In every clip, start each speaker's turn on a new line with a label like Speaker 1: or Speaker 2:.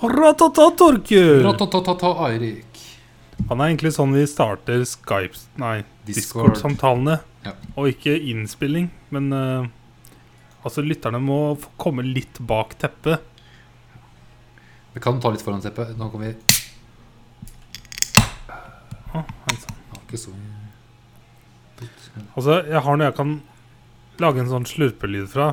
Speaker 1: Ratata, Torkil!
Speaker 2: Ratatatata, Eirik.
Speaker 1: Han er egentlig sånn vi starter Skype Nei,
Speaker 2: Discord.
Speaker 1: Discord-samtalene.
Speaker 2: Ja.
Speaker 1: Og ikke innspilling. Men uh, altså, lytterne må komme litt bak teppet.
Speaker 2: Vi kan ta litt foran teppet. Nå kan vi ah, så
Speaker 1: Altså, jeg har noe jeg kan lage en sånn slurpelyd fra.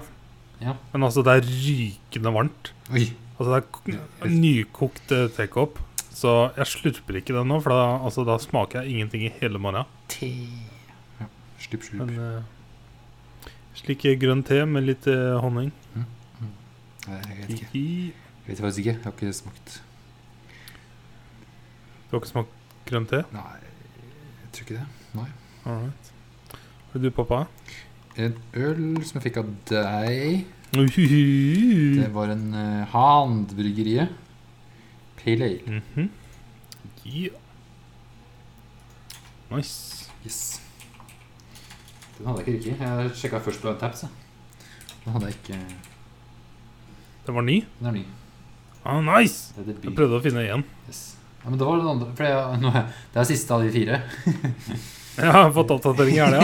Speaker 2: Ja.
Speaker 1: Men altså, det er rykende varmt.
Speaker 2: Oi.
Speaker 1: Altså, det er nykokt eh, tekopp. Så jeg slurper ikke den nå, for da, altså, da smaker jeg ingenting i hele morgenen.
Speaker 2: Te. Ja. Slupp.
Speaker 1: Men uh, slik grønn te med litt uh, honning.
Speaker 2: Nei, jeg vet ikke. Jeg vet faktisk ikke. Jeg har ikke smakt.
Speaker 1: Du har ikke smakt grønn te?
Speaker 2: Nei, jeg tror ikke det. Nei.
Speaker 1: Alright. Har du, pappa?
Speaker 2: En øl som jeg fikk av deg. Det var en uh, Hand-bryggeriet. Pale Ale.
Speaker 1: Mhm. Yeah. Nice.
Speaker 2: Yes. Den hadde jeg ikke riktig. Jeg sjekka først på Taps. Den hadde jeg ikke
Speaker 1: Den var ny?
Speaker 2: Den er ny.
Speaker 1: Ah, nice! Jeg prøvde å finne igjen.
Speaker 2: Yes. Ja, men det var den andre For nå, det er siste av de fire.
Speaker 1: Jeg har fått oppdatering i helga.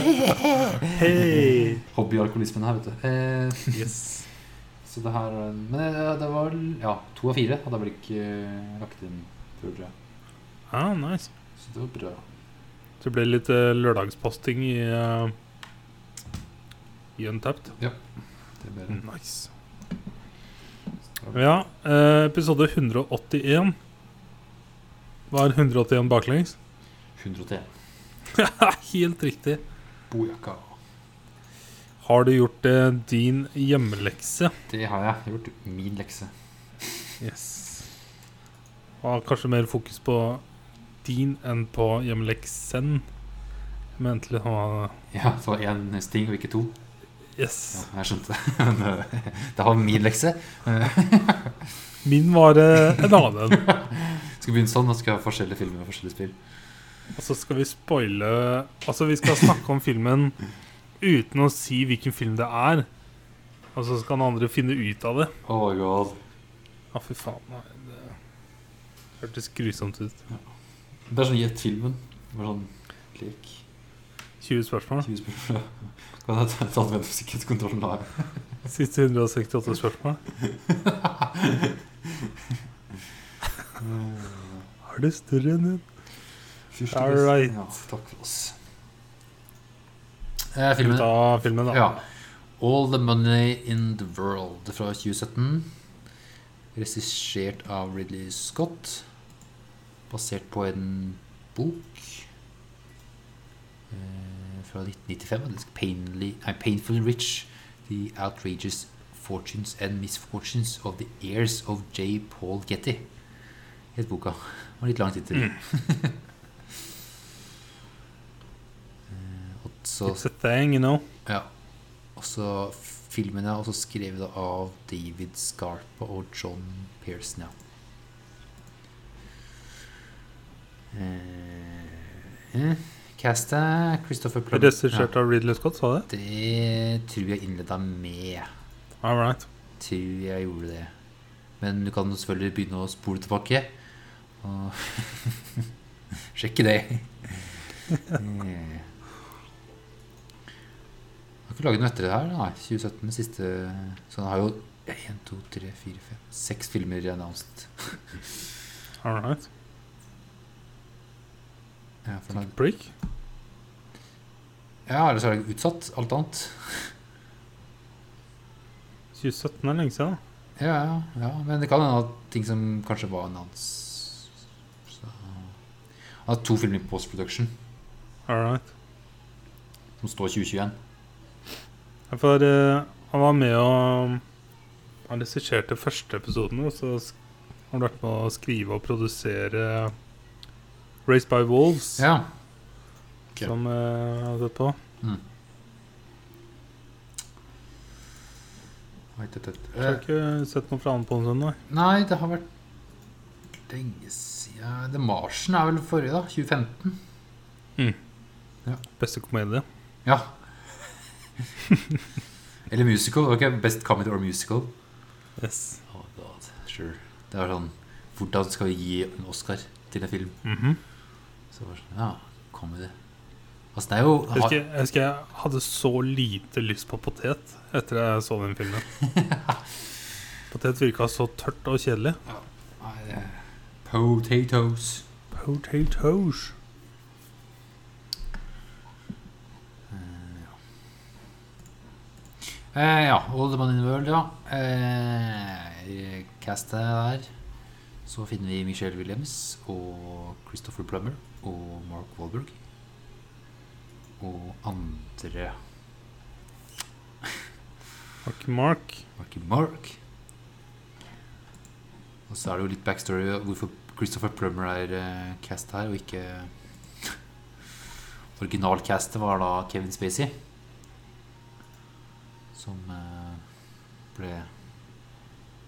Speaker 1: Hei!
Speaker 2: Hobbyalkoholismen her, vet du. Eh,
Speaker 1: Yes.
Speaker 2: så det her er Men det, det var ja, to av fire hadde jeg vel ikke eh, lagt inn før, tror jeg.
Speaker 1: Ah, nice.
Speaker 2: Så det var bra.
Speaker 1: Så det ble litt uh, lørdagsposting i uh, I Untapped.
Speaker 2: Det ble det.
Speaker 1: Nice. Ja, eh, episode 181 var 181 baklengs.
Speaker 2: 101.
Speaker 1: Helt riktig.
Speaker 2: Bojaka.
Speaker 1: Har du gjort eh, din hjemmelekse?
Speaker 2: Det har jeg gjort. Min lekse.
Speaker 1: Yes. Har kanskje mer fokus på din enn på hjemmeleksen. Men litt sånn
Speaker 2: Ja, det var én sting og ikke to.
Speaker 1: Yes.
Speaker 2: Ja, jeg skjønte det. Eh, det var min lekse.
Speaker 1: Min var eh, en annen.
Speaker 2: Skal begynne sånn, og skal ha forskjellige filmer og forskjellige spill.
Speaker 1: Og så skal vi spoile Altså, vi skal snakke om filmen uten å si hvilken film det er. Og så skal den andre finne ut av det.
Speaker 2: Oh my god.
Speaker 1: Ja, fy faen. Nei, det hørtes grusomt ut.
Speaker 2: Det er sånn gjett filmen. Bare sånn lek.
Speaker 1: 20 spørsmål.
Speaker 2: 20 spørsmål. Kan jeg ta tatt med sikkerhetskontrollen da?
Speaker 1: Siste 168 spørsmål. Er det større enn den? All right.
Speaker 2: Ja, takk for oss. Eh, filmen
Speaker 1: Ut av filmen, da.
Speaker 2: Ja. All the Money in the World fra 2017. Regissert av Ridley Scott. Basert på en bok eh, fra 1995. Det er Painly, nei, Painfully Rich. The Outrageous Fortunes and Misfortunes of the Heirs of J. Paul Getty. Het boka. Det var litt lang tittel.
Speaker 1: Mm.
Speaker 2: Eh, og så
Speaker 1: It's a thing, you know.
Speaker 2: ja. Og så filmen er også skrevet av David Scarpa og John Pearson, ja. Eh, eh, Castet Christopher Plum.
Speaker 1: Regissert av Ridley Scott, sa det?
Speaker 2: Det tror jeg innleda med.
Speaker 1: All right.
Speaker 2: Tror jeg gjorde det. Men du kan selvfølgelig begynne å spole tilbake. Og sjekke det. Eh. Har ikke laget noe etter det her. Nei, 2017 siste Så han har jo 1, 2, 3, 4, 5 Seks filmer announced.
Speaker 1: All right.
Speaker 2: Ja, for
Speaker 1: Break.
Speaker 2: ja, eller så er det utsatt. Alt annet.
Speaker 1: 2017 er lenge siden. da.
Speaker 2: Ja, ja, ja. Men det kan hende ting som kanskje var annons så. Han har to filmer i post-production
Speaker 1: All right.
Speaker 2: som står 2021.
Speaker 1: Ja, For uh, han var med og Han regisserte første episoden, og så har han vært med å skrive og produsere Race by Wolves,
Speaker 2: Ja. okay.
Speaker 1: som uh, jeg har sett på.
Speaker 2: Mm.
Speaker 1: Jeg har
Speaker 2: Eh,
Speaker 1: ikke sett noe fra han på en stund. nei.
Speaker 2: Nei, det har vært lenge siden The Martian er vel forrige, da? 2015?
Speaker 1: Beste komedie.
Speaker 2: Ja. Eller musical. Det Best Comedy or Musical.
Speaker 1: Yes.
Speaker 2: Oh god, sure. Det var sånn Hvordan skal vi gi en Oscar til en film?
Speaker 1: Mhm.
Speaker 2: Så det var sånn, ja, comedy. Altså, det er jo
Speaker 1: jeg, husker, jeg husker jeg hadde så lite lyst på potet etter jeg så den filmen. potet virka så tørt og kjedelig.
Speaker 2: Ja. Potatoes.
Speaker 1: Potatoes.
Speaker 2: Eh, ja. Eh, ja, the in the World, ja. Eh, castet der så finner vi Michelle Williams og Christopher Plummer og Mark Wahlberg. Og andre
Speaker 1: Marky Mark.
Speaker 2: Marky Mark. Og så er det jo litt backstory hvorfor Christopher Plummer er eh, cast her, og ikke Originalcastet var da Kevin Spacey. Som eh, ble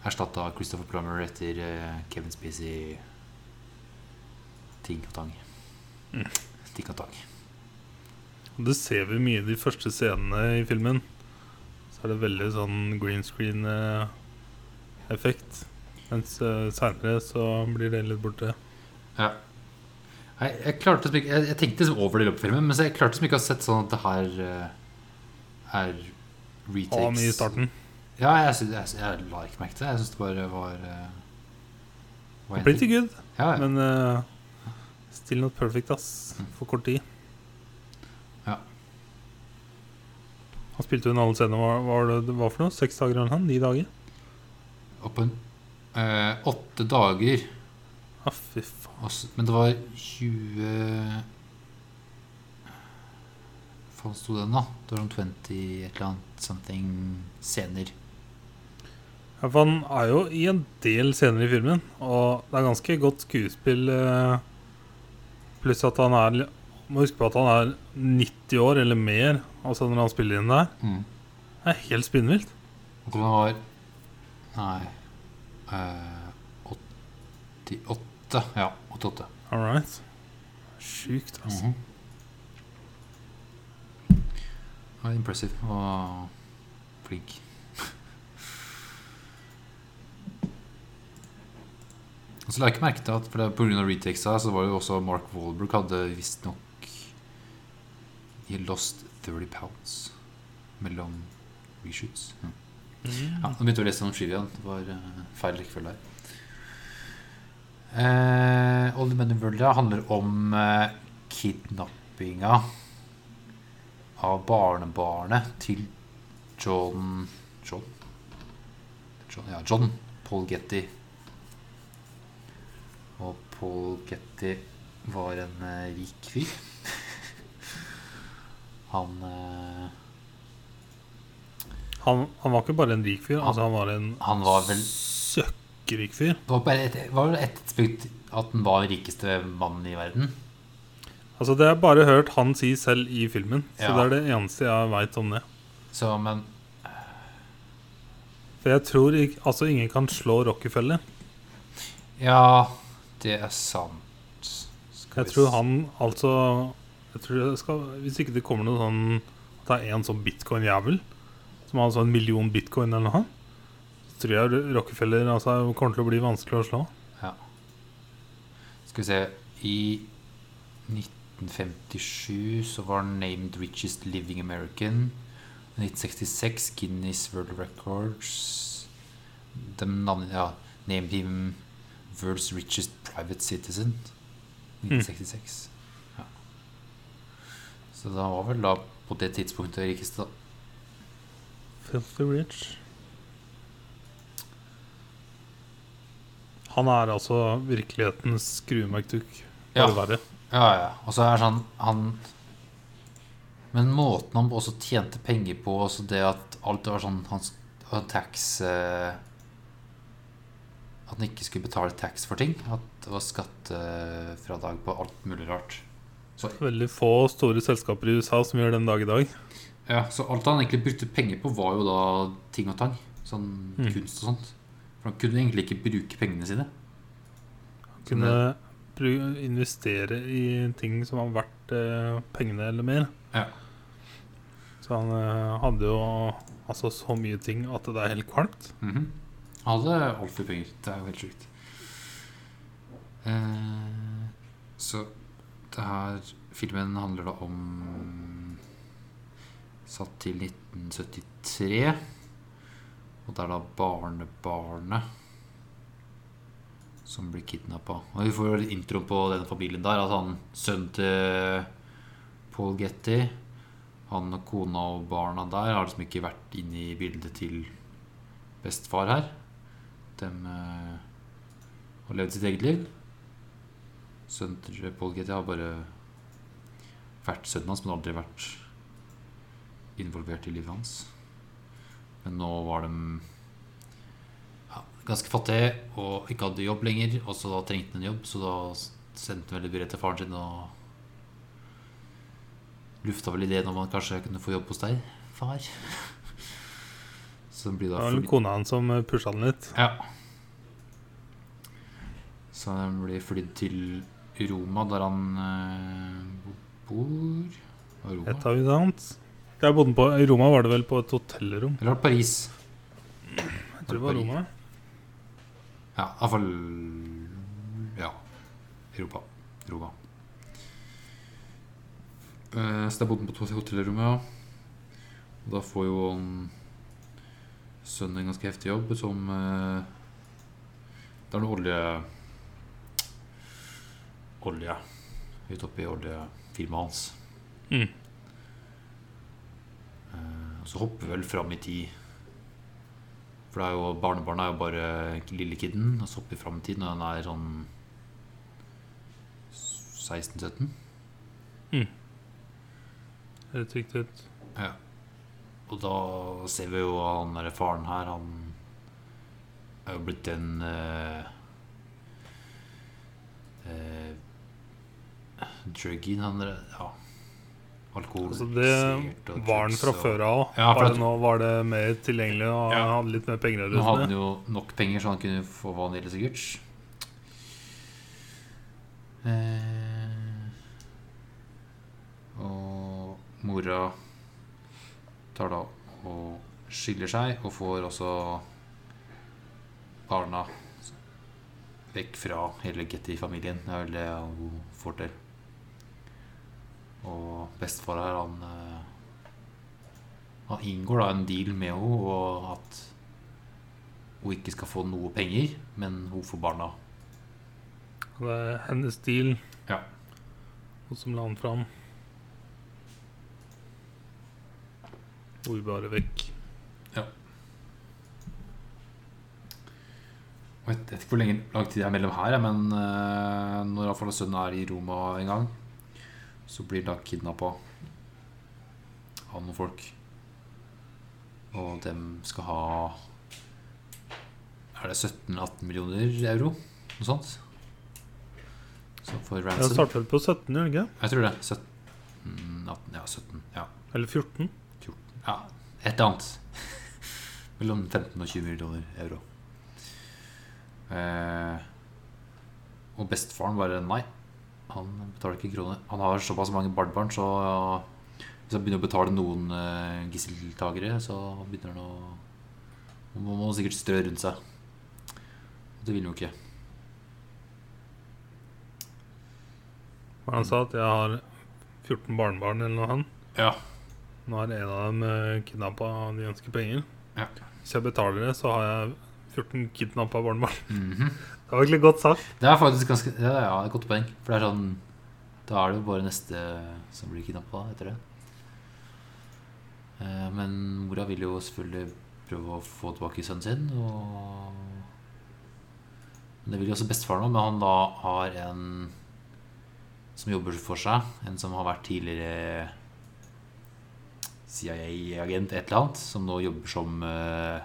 Speaker 2: erstatta av Christopher Plummer etter eh, Kevin Spacey ting og tang.
Speaker 1: Mm.
Speaker 2: Ting og tang.
Speaker 1: Det ser vi mye i de første scenene i filmen. Så er det veldig sånn green screen-effekt. Mens uh, seinere så blir det litt borte.
Speaker 2: Ja. Jeg, klarte liksom jeg, jeg tenkte liksom over det i løpet av filmen, men så jeg klarte som ikke å sett sånn at det her eh, er retakes.
Speaker 1: Og mye i starten.
Speaker 2: Ja, jeg, synes, jeg, jeg la ikke merke til det. Jeg syns det bare var, uh, var
Speaker 1: Pretty good,
Speaker 2: Ja, ja.
Speaker 1: men uh, still not perfect, ass. For kort tid.
Speaker 2: Ja.
Speaker 1: Han spilte jo en alle scener. Hva var det det var for noe? Seks dager eller noe? Ni dager?
Speaker 2: Og uh, eh, åtte dager
Speaker 1: Ja, fy faen.
Speaker 2: Men det var 20 Hva sto den, da? Det var om 20 et eller annet something scener.
Speaker 1: Ja, for han er jo i en del scener i filmen, og det er ganske godt skuespill. eh, Pluss at han er Må huske på at han er 90 år eller mer Altså når han spiller inn der.
Speaker 2: Mm.
Speaker 1: Det er helt spinnvilt.
Speaker 2: Jeg tror han var Nei eh, 88. Ja, 88.
Speaker 1: All right. Sjukt, altså.
Speaker 2: Mhm. Ja, impressive og flink. Og så la jeg ikke merke til at for det, av retakesa så var det jo også Mark Walbrook hadde visstnok He lost 30 pounds mellom reshoots. Ja. Ja, nå begynte jeg å lese om Trivian. Det var uh, feil rekkefølge der. Uh, Old Men in World handler om uh, kidnappinga av barnebarnet til John John? John ja, John Paul Getty. Og Paul Getty var en eh, rik fyr. Han eh,
Speaker 1: Han, han var ikke bare en rik fyr, altså han var en
Speaker 2: Han var vel
Speaker 1: søkkrik fyr.
Speaker 2: Det var bare et, var det et tidspunkt at han var den rikeste mannen i verden.
Speaker 1: Altså Det har jeg bare hørt han si selv i filmen, så
Speaker 2: Ja.
Speaker 1: det er det eneste jeg veit om det.
Speaker 2: Så, men
Speaker 1: For jeg tror ikke, altså ingen kan slå Rockefeller.
Speaker 2: Ja, det er sant. Skal
Speaker 1: Jeg
Speaker 2: vi
Speaker 1: tror han altså jeg tror det skal, Hvis ikke det kommer noe sånn At det er en sånn bitcoin-jævel som har altså en million bitcoin eller noe, så tror jeg Rockefeller altså, kommer til å bli vanskelig å slå.
Speaker 2: Ja. Skal vi se I 1957 så var han named richest living American. 1966 Guinness World Records. De navnet, ja, named him world's richest private citizen. 1966. Ja. Så da var vel da på det tidspunktet rikeste, da.
Speaker 1: Filthy rich. Han er altså virkelighetens skruemerkduk.
Speaker 2: Ja.
Speaker 1: Verre.
Speaker 2: Ja, ja. Og så er det sånn han Men måten han også tjente penger på, også det at alt det var sånn hans tax eh, At han ikke skulle betale tax for ting. At det var skattefradrag på alt mulig rart. Så,
Speaker 1: Veldig få store selskaper i USA som gjør den dag i dag.
Speaker 2: ja, så alt han egentlig brukte penger på, var jo da ting og tang. Sånn
Speaker 1: Mm.
Speaker 2: kunst og sånt. For han kunne egentlig ikke bruke pengene sine.
Speaker 1: Han Kunne bru- investere i ting som var verdt eh, pengene eller mer.
Speaker 2: Ja.
Speaker 1: Så han eh, hadde jo altså så mye ting at det er helt kvalmt.
Speaker 2: Mhm. Han hadde altfor penger. Det er jo helt sjukt. Eh, så det her filmen handler da om Satt til 1973. Og det er da barnebarnet som blir kidnappa. Og vi får jo litt intro på denne familien der. At han sønnen til Paul Getty Han og kona og barna der har liksom ikke vært inne i bildet til bestefar her. De eh, har levd sitt eget liv. Sønnen til Paul Getty har bare vært sønnen hans, men aldri vært involvert i livet hans. Men nå var de ganske fattig og ikke hadde jobb lenger. Og så da trengte han en jobb, så da sendte han vel et brev til faren sin og lufta vel ideen om han kanskje kunne få jobb hos deg, far. Så blir
Speaker 1: Det var vel kona hans som pusha den litt.
Speaker 2: Ja. Så han blir flydd til Roma, der han eh, bor. Roma.
Speaker 1: Et av huset hans. Jeg bodde på, I Roma var det vel på et hotellrom.
Speaker 2: Eller var det Paris?
Speaker 1: Jeg tror det var Roma.
Speaker 2: Ja, iallfall Ja. Europa. Roma. Eh, Så det bodde han på to- hotellrommet, ja. Og da får jo han sønnen en ganske heftig jobb som eh, Det er noe olje Olje Høyt oppe i oljefirmaet hans.
Speaker 1: Mm.
Speaker 2: Eh, Så hopper vel fram i tid. For det er jo barnebarnet er jo bare lille kiden. Og så opp i framtiden, når han er sånn 16-17.
Speaker 1: Er riktig ut.
Speaker 2: Ja. Og da ser vi jo han der faren her, han er jo blitt en eh, eh, Druggy, han derre Ja.
Speaker 1: Altså det var den fra før av òg.
Speaker 2: Ja,
Speaker 1: Bare
Speaker 2: at-
Speaker 1: nå var det mer tilgjengelig og
Speaker 2: Ja.
Speaker 1: han hadde litt mer penger
Speaker 2: Nå hadde han jo nok penger, så han kunne få hva han ville, sikkert. Eh, og mora tar da og skiller seg, og får også barna vekk fra hele Getty-familien. Det er vel det hun får til. Og bestefar her, han eh, Han inngår da en deal med henne, og at hun ikke skal få noe penger, men hun får barna.
Speaker 1: Det er hennes deal,
Speaker 2: Ja.
Speaker 1: og som la han fram. Og vi bare vekk.
Speaker 2: Ja. Jeg vet ikke hvor lenge, lang tid det er mellom her, men eh, når iallfall sønnen er i Roma en gang, så blir da kidnappa av noen folk. Og dem skal ha Er det 17-18 millioner euro? Noe sånt? Så for
Speaker 1: Jeg
Speaker 2: ransom.
Speaker 1: startet vel på 17, gjør det ikke?
Speaker 2: Jeg tror det. 17, 18, ja, 17. Ja.
Speaker 1: Eller 14?
Speaker 2: Ja, et eller annet. Mellom 15 og 20 millioner euro. Eh, og bestefaren bare nei. Han betaler ikke kroner. Han har såpass mange barnebarn, så hvis han begynner å betale noen eh, gisseltakere, så begynner han å Han må, må sikkert strø rundt seg. Det vil han jo ikke.
Speaker 1: Han sa at jeg har 14 barnebarn eller noe han.
Speaker 2: Ja.
Speaker 1: Nå er en av dem uh, kidnappa og de ønsker penger.
Speaker 2: Ja.
Speaker 1: Hvis jeg betaler det, så har jeg 14 kidnappa barnebarn.
Speaker 2: Mhm.
Speaker 1: Det var egentlig godt sagt.
Speaker 2: Det er faktisk ganske Ja, ja, et godt poeng. For det er sånn Da er det jo bare neste som blir kidnappa etter det. Eh, Men mora vil jo selvfølgelig prøve å få tilbake sønnen sin. Og Men det vil jo også bestefaren òg, men han da har en som jobber for seg. En som har vært tidligere CIA-agent, et eller annet. Som nå jobber som eh,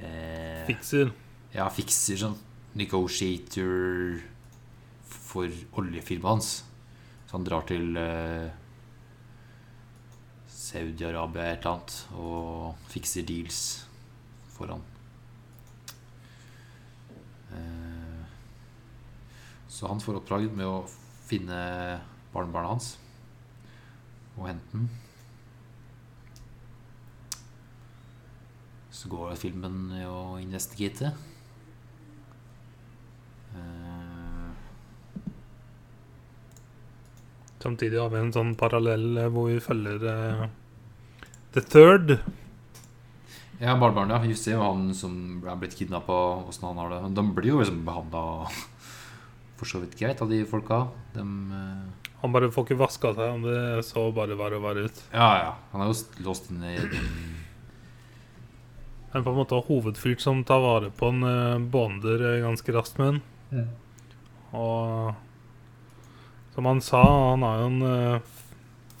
Speaker 2: eh,
Speaker 1: Fikser.
Speaker 2: Ja, fikser sånn negotiator for oljefirmaet hans. Så han drar til eh, Saudi-Arabia et eller annet og fikser deals for han. Eh, så han får oppdraget med å finne barnebarnet hans og hente den. Så går filmen i å investigate. Eh,
Speaker 1: Samtidig har vi en sånn parallell eh, hvor vi følger uh, The Third.
Speaker 2: ja, barnebarnet, ja. Just det, han som er blitt kidnappa, åssen han har det. De blir jo liksom behandla for så vidt greit av de folka. De, uh...
Speaker 1: Han bare får ikke vaska seg, om det så bare verre og verre ut.
Speaker 2: ja, ja. Han er jo låst inne i
Speaker 1: er på en måte hovedfyr som tar vare på en uh, bonder eh, ganske raskt med den. Og som han sa, han er jo en uh,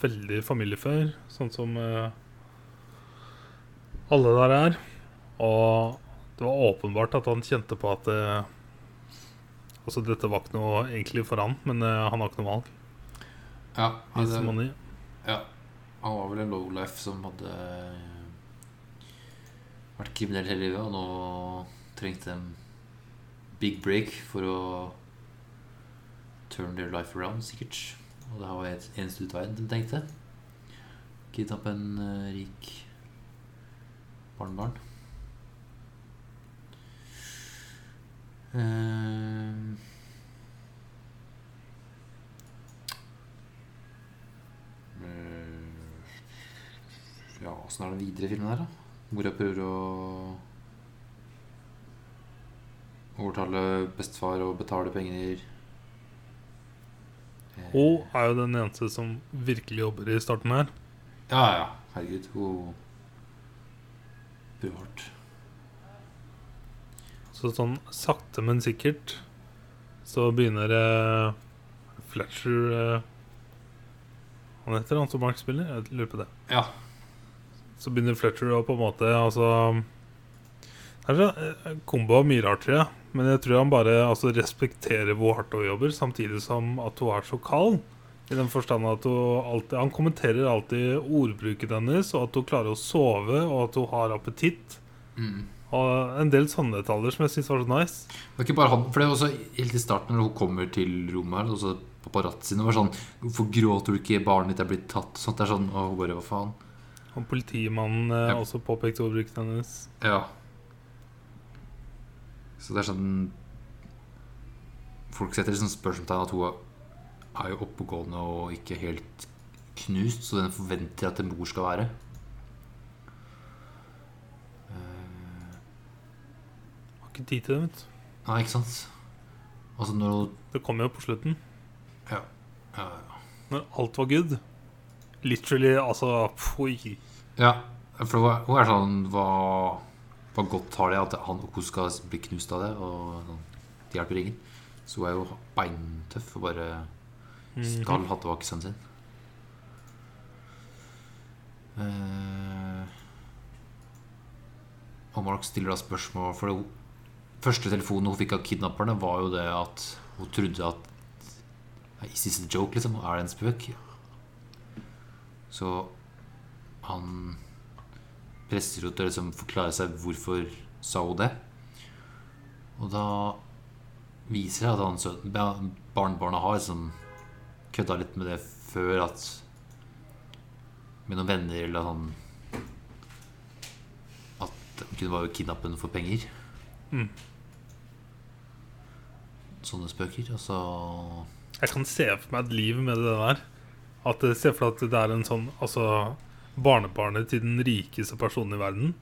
Speaker 1: veldig familiefør, sånn som uh, alle der er. Og det var åpenbart at han kjente på at eh, Altså, dette var ikke noe egentlig for han, men eh, han har ikke noe valg.
Speaker 2: Ja,
Speaker 1: han.
Speaker 2: Ja, han var vel en lowlife som hadde vært kriminell hele livet, og nå trengte en big break for å turn their life around, sikkert. Og det var et eneste utveien de tenkte. Kidnappe en uh, rik barnebarn. Eh, Ja, åssen er det videre filmen her, da? Mora prøver å overtale bestefar og betale penger. Eh,
Speaker 1: Hun er jo den eneste som virkelig jobber i starten her.
Speaker 2: Ja, ja. Herregud. Hun prøver hardt.
Speaker 1: Så sånn sakte, men sikkert så begynner eh, Fletcher eh, Han heter han som bankspiller? Jeg lurer på det.
Speaker 2: Ja.
Speaker 1: Så begynner Fletcher å på en måte Altså Det er så, eh, kombo av mye rart, tror jeg. Men jeg tror han bare altså, respekterer hvor hardt hun jobber, samtidig som at hun er så kald. I den forstand at hun alltid Han kommenterer alltid ordbruken hennes, og at hun klarer å sove, og at hun har appetitt.
Speaker 2: Mm.
Speaker 1: Og en del sånne detaljer som jeg syns var så nice.
Speaker 2: Det var ikke bare han, for det er også helt i starten når hun kommer til rommet her, og så paparazzien var sånn Hvorfor gråter du ikke? Barnet ditt er blitt tatt. Sånt det er sånn, og hun bare Hva faen?
Speaker 1: Og politimannen eh,
Speaker 2: Ja.
Speaker 1: også påpekte ordbruken hennes.
Speaker 2: Ja. Så det er sånn Folk setter liksom spørsmålstegn at hun er jo oppegående og ikke helt knust, så den forventer at en mor skal være. Eh,
Speaker 1: Har ikke tid til det, vet du.
Speaker 2: Nei, ikke sant? Altså når
Speaker 1: Det kom jo på slutten.
Speaker 2: Ja, ja, ja.
Speaker 1: Når alt var good. Literally, altså Poi.
Speaker 2: Ja, for hun er, sånn hva, hva godt har det at han, hun skal bli knust av det? Og sånn, det hjelper ingen. Så hun er jo beintøff og bare skal ha tilbake sønnen sin. Eh, og Mark stiller da spørsmål For det første telefonen hun fikk av kidnapperne, var jo det at hun trodde at Is this a joke, liksom? Er det en spøk? Så han presser henne til å liksom forklare seg hvorfor sa hun det. Og da viser det at han sønnen ba- barnebarnet har liksom kødda litt med det før at Med noen venner eller sånn At han kunne bare kidnappe henne for penger.
Speaker 1: Mm.
Speaker 2: Sånne spøker. Og så
Speaker 1: Jeg kan se for meg et liv med det der. At Se ser for deg at det er en sånn Altså barnebarnet til den rikeste personen i verden.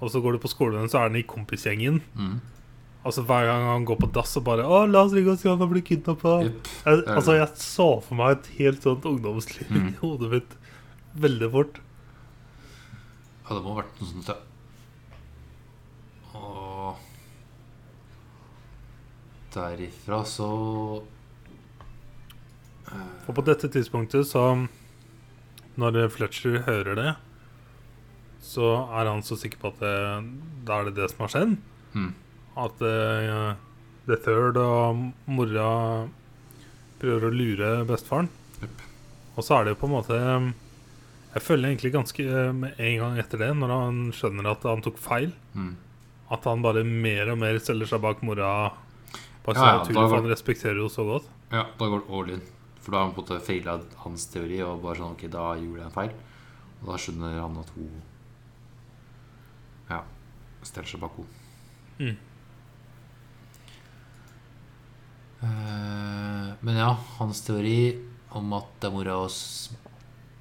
Speaker 1: Og så går du på skolen, så er den i kompisgjengen.
Speaker 2: mm.
Speaker 1: Altså Hver gang han går på dass og bare 'Å, la oss ringe og si han har blitt kidnappa'.
Speaker 2: Yep.
Speaker 1: Altså, jeg så for meg et helt sånt ungdomsliv
Speaker 2: Mm.
Speaker 1: i hodet mitt veldig fort.
Speaker 2: Ja, det må ha vært noe sånt, ja. Og derifra så
Speaker 1: For på dette tidspunktet, så Når Fletcher hører det, så er han så sikker på at det, da er det det som har skjedd.
Speaker 2: mm.
Speaker 1: At uh, The Third og mora prøver å lure bestefaren.
Speaker 2: Yep.
Speaker 1: Og så er det jo på en måte Jeg føler egentlig ganske eh, med en gang etter det, når han skjønner at han tok feil,
Speaker 2: Mm.
Speaker 1: at han bare mer og mer selger seg bak mora. Bak
Speaker 2: Ja,
Speaker 1: seg
Speaker 2: ja,
Speaker 1: naturlig, for han respekterer jo så godt.
Speaker 2: Ja, da går det all in. For da har han på en måte feila hans teori, og bare sånn Ok, da gjorde jeg en feil. Og da skjønner han at hun Ja. steller seg bak henne.
Speaker 1: Mm.
Speaker 2: Eh, men ja, hans teori om at det er mora og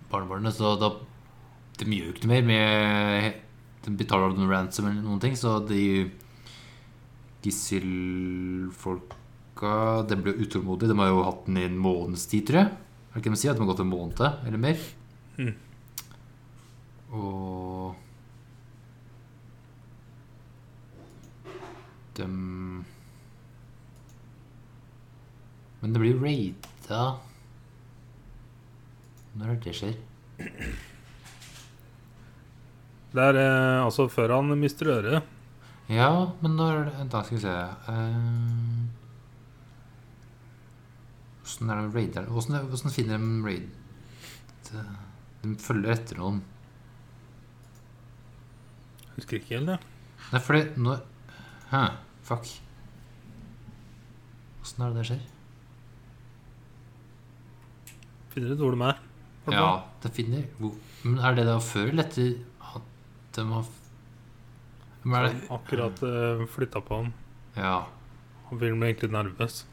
Speaker 2: barnebarnet Så da De gjør jo ikke noe mer med De betaler noen ransom eller noen ting, så de gisselfolka Den ble utålmodig. De har jo hatt den i en måneds tid, tror jeg. Er det ikke det de sier? At de har gått en måned eller mer.
Speaker 1: Mm.
Speaker 2: Og de Men det blir jo raida Når er det det skjer?
Speaker 1: Det er eh, altså før han mister øret.
Speaker 2: Ja, men når Da skal vi se raider Åssen finner de raid De følger etter noen.
Speaker 1: Husker ikke helt, det.
Speaker 2: Nei, fordi det nå Hæ? Fuck. Åssen er det det skjer?
Speaker 1: Finner ut hvor de er.
Speaker 2: Ja, det finner Men er det da før eller etter at de har Men er det
Speaker 1: Akkurat uh, flytta på han.
Speaker 2: Ja.
Speaker 1: Han blir egentlig nervøs.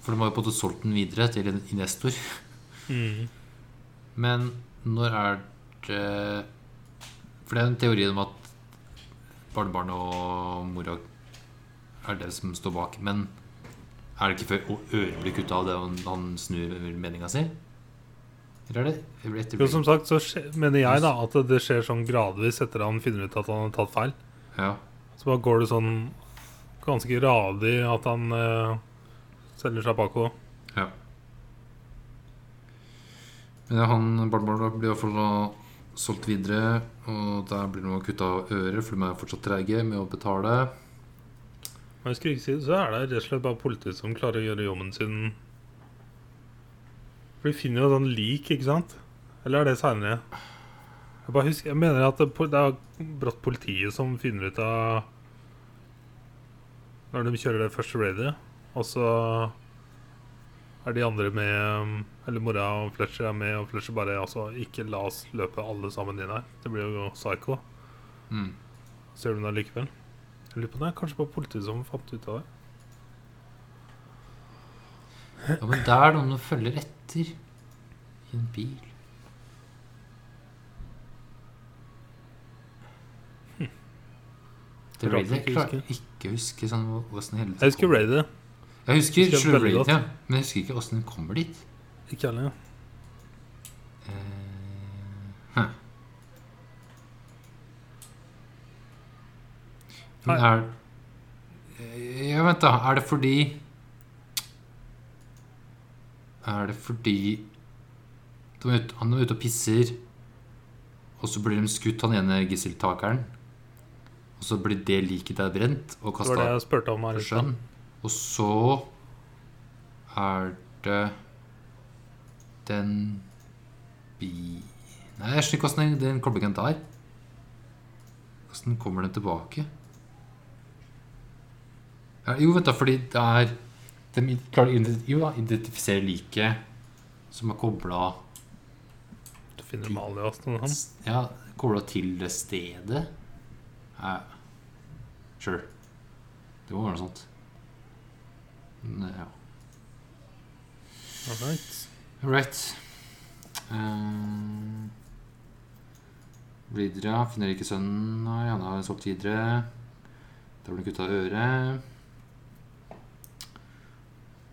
Speaker 2: For de har jo på en måte solgt den videre til en investor.
Speaker 1: Mm.
Speaker 2: Men når er det For det er en teori om at barnebarnet og mora er det som står bak. Men er det ikke før øret blir kutta av det han, snur meninga si? Eller er det
Speaker 1: Jo, som sagt så skje, mener jeg da at det skjer sånn gradvis etter han finner ut at han har tatt feil.
Speaker 2: Ja.
Speaker 1: Så bare går det sånn ganske radig at han uh, selger bakover.
Speaker 2: ja. Men ja, han barnebarnet blir iallfall da solgt videre, og der blir det kutta av ører, for de er fortsatt treige med å betale.
Speaker 1: Men skulle ikke så er det rett og slett bare politiet som klarer å gjøre jobben sin. For de finner jo sånn lik, ikke sant? Eller er det seinere? Jeg bare husker, jeg mener at det, det er brått politiet som finner ut av Når de kjører det første raidet, og så er de andre med Eller mora og Fletcher er med, og Fletcher bare altså Ikke la oss løpe alle sammen inn her. Det blir jo psycho.
Speaker 2: Mm.
Speaker 1: Så gjør de det likevel. Jeg lurer på det er kanskje bare politiet som fant ut av det.
Speaker 2: Ja, men det er noen som følger etter i en bil. Det
Speaker 1: Rart
Speaker 2: raidet klarer ikke å huske sånn åssen hele
Speaker 1: Jeg husker raidet.
Speaker 2: Jeg husker
Speaker 1: husker veldig
Speaker 2: ja. Men jeg husker ikke åssen den kommer dit.
Speaker 1: Ikke alle.
Speaker 2: Eh, huh. Men er Eh, Ja, vent, da. Er det fordi Er det fordi de er ute, Han er ute og pisser, og så blir de skutt, han ene gisseltakeren. Og så blir det liket der brent og kasta på sjøen. Og så er det den bi... Nei, jeg skjønner ikke hvordan den, den koblingen der Hvordan kommer den tilbake? Ja, jo, vet du, fordi det er De klarer å da, identifisere liket som er kobla
Speaker 1: Du finner og sånn. han.
Speaker 2: Ja, kobla til det stedet. Ja. Sure. Det må være noe sånt. Men, ja. All right. Um, videre, ja. Finner ikke sønnen. Nei, han har solgt videre. Da blir kutta øret.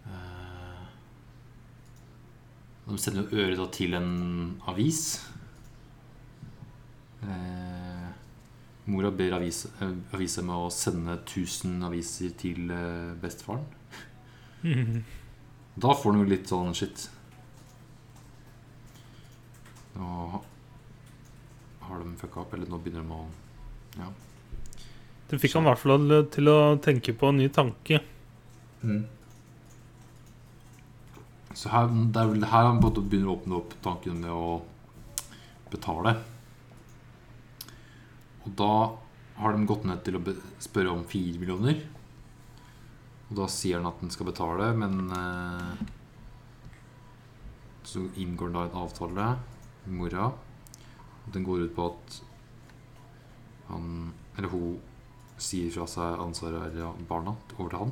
Speaker 2: Eh, de sender jo øret til en avis. Eh, mora ber avis, eh, avisa med å sende 1000 aviser til eh, Da får han jo litt sånn shit. Nå har de fucka opp, eller nå begynner de å Ja.
Speaker 1: Det fikk han i hvert fall til å tenke på en ny tanke.
Speaker 2: Så her, det er vel her han begynner å åpne opp tanken med å betale. Og da har de gått ned til å spørre om fire millioner. Og da sier han at han skal betale, men eh, Så inngår da en avtale med mora. Og den går ut på at han Eller hun sier fra seg ansvaret eller barna over til han.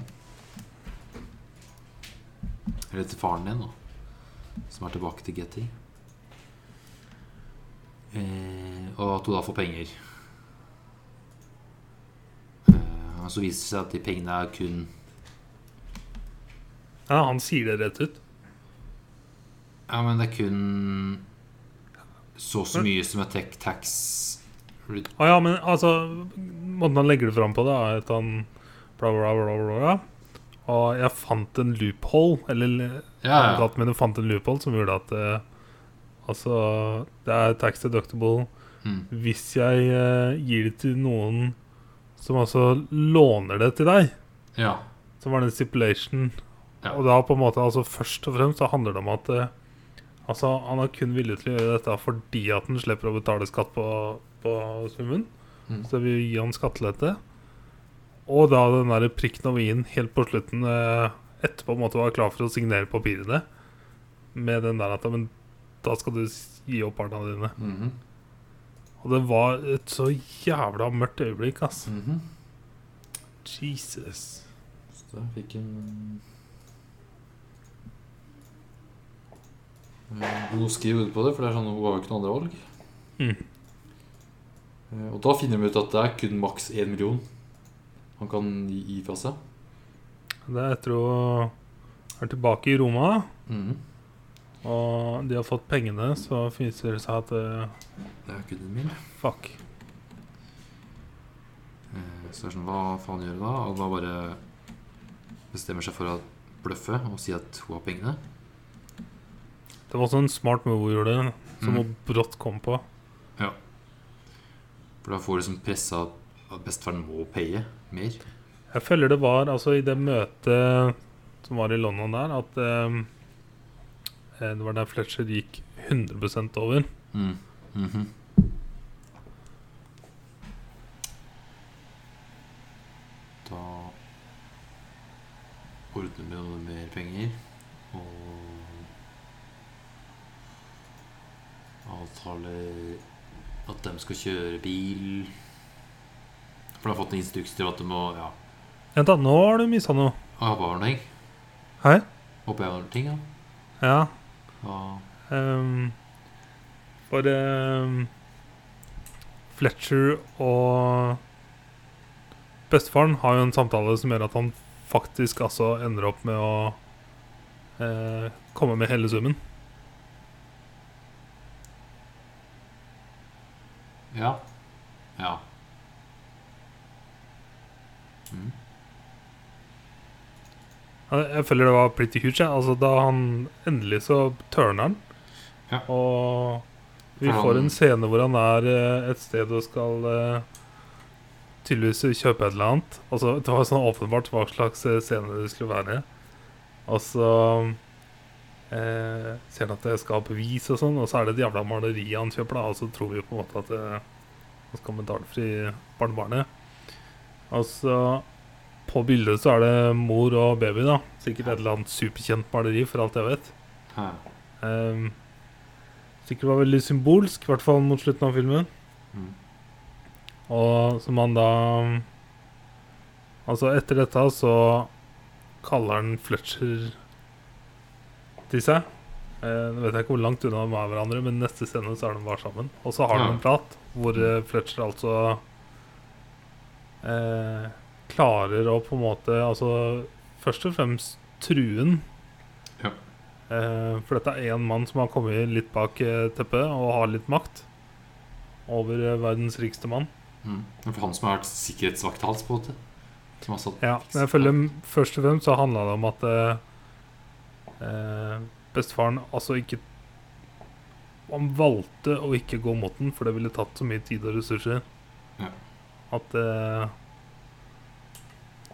Speaker 2: Eller til faren din, da. Som er tilbake til Getty. Eh, og at hun da får penger. Eh, og så viser det seg at de pengene er kun
Speaker 1: Ja, han sier det rett ut.
Speaker 2: Ja, men det er kun så så mye som er tech tax
Speaker 1: Å ja, men altså Måten han legger det fram på, da, er at han bla, bla, bla. Og jeg fant en loophole, eller
Speaker 2: Ja, ja.
Speaker 1: men jeg fant en loophole som gjorde at eh, Altså, det er tax deductible
Speaker 2: Mm.
Speaker 1: hvis jeg eh, gir det til noen som altså låner det til deg.
Speaker 2: ja.
Speaker 1: Som var den en stipulation.
Speaker 2: Ja.
Speaker 1: Og da på en måte, altså først og fremst så handler det om at eh, Altså, han er kun villig til å gjøre dette fordi at han slipper å betale skatt på, på summen.
Speaker 2: Mm.
Speaker 1: Så vi vil gi han skattelette. Og da den der prikken over i-en helt på slutten eh, etterpå på en måte var klar for å signere papirene. Med den der at Men da skal du gi opp barna dine.
Speaker 2: Mhm.
Speaker 1: Og det var et så jævla mørkt øyeblikk, ass.
Speaker 2: -hmm.
Speaker 1: Jesus.
Speaker 2: Så da fikk hun God skriv ut på det, for det er sånn, hun har jo ikke noe andre valg.
Speaker 1: Mm.
Speaker 2: Eh, Og da finner de ut at det er kun maks 1 million han kan gi fra seg.
Speaker 1: Det er etter å er tilbake i Roma,
Speaker 2: Mm.
Speaker 1: og de har fått pengene, så viser det seg at uh,
Speaker 2: Det er ikke den min.
Speaker 1: Fuck.
Speaker 2: Så det er sånn, hva faen gjør hun da? Og bare bestemmer seg for å bløffe og si at hun har pengene.
Speaker 1: Det var også en smart move hun gjorde, som
Speaker 2: Mm.
Speaker 1: hun brått kom på. Ja.
Speaker 2: For da får du liksom pressa at bestefaren må paye mer.
Speaker 1: Jeg føler det var altså i det møtet som var i London der, at eh, eh, det var der Fletcher gikk 100 over.
Speaker 2: Mm. Mhm. Da ordner vi noe mer penger avtaler at de skal kjøre bil. For de har fått en instruks til at de må Ja,
Speaker 1: Vent, da, nå har du mista noe.
Speaker 2: noe.
Speaker 1: Hei?
Speaker 2: Håper jeg har ting, ja.
Speaker 1: Ja.
Speaker 2: ja.
Speaker 1: Um, for um, Fletcher og bestefaren har jo en samtale som gjør at han faktisk altså ender opp med å eh, komme med hele summen.
Speaker 2: Ja. Ja. Mm.
Speaker 1: Jeg føler det var pretty huge. Ja. Altså, da han endelig så turner han.
Speaker 2: Ja.
Speaker 1: Og vi får en scene hvor han er eh, et sted og skal eh, tydeligvis kjøpe et eller annet. Altså, det var sånn åpenbart hva slags eh, scene det skulle være. Og så eh, ser at det skal bevis og sånn, og så er det et jævla maleri han kjøper, da, og så tror vi på en måte at eh, han skal medalfri barnebarnet. Altså på bildet så er det mor og baby, da. Sikkert et eller annet superkjent maleri, for alt jeg vet. Um, sikkert var veldig symbolsk, i hvert fall mot slutten av filmen.
Speaker 2: Mm.
Speaker 1: Og som han da Altså, etter dette så kaller han Fletcher til seg. Eh, Nå vet jeg ikke hvor langt unna de er hverandre, men neste scene så er de bare sammen. Og så har de
Speaker 2: Ja.
Speaker 1: en prat hvor eh, Fletcher altså eh, klarer å på en måte Altså først og fremst truen.
Speaker 2: Ja.
Speaker 1: Eh, for dette er en mann som har kommet litt bak eh, teppet og har litt makt over verdens rikeste mann.
Speaker 2: Mm. For han som har vært sikkerhetsvakt hans, på en måte. Som har satt
Speaker 1: Ja, men jeg føler først og fremst så handla det om at eh, eh, bestefaren altså ikke Han valgte å ikke gå mot den, for det ville tatt så mye tid og ressurser.
Speaker 2: Ja.
Speaker 1: At eh,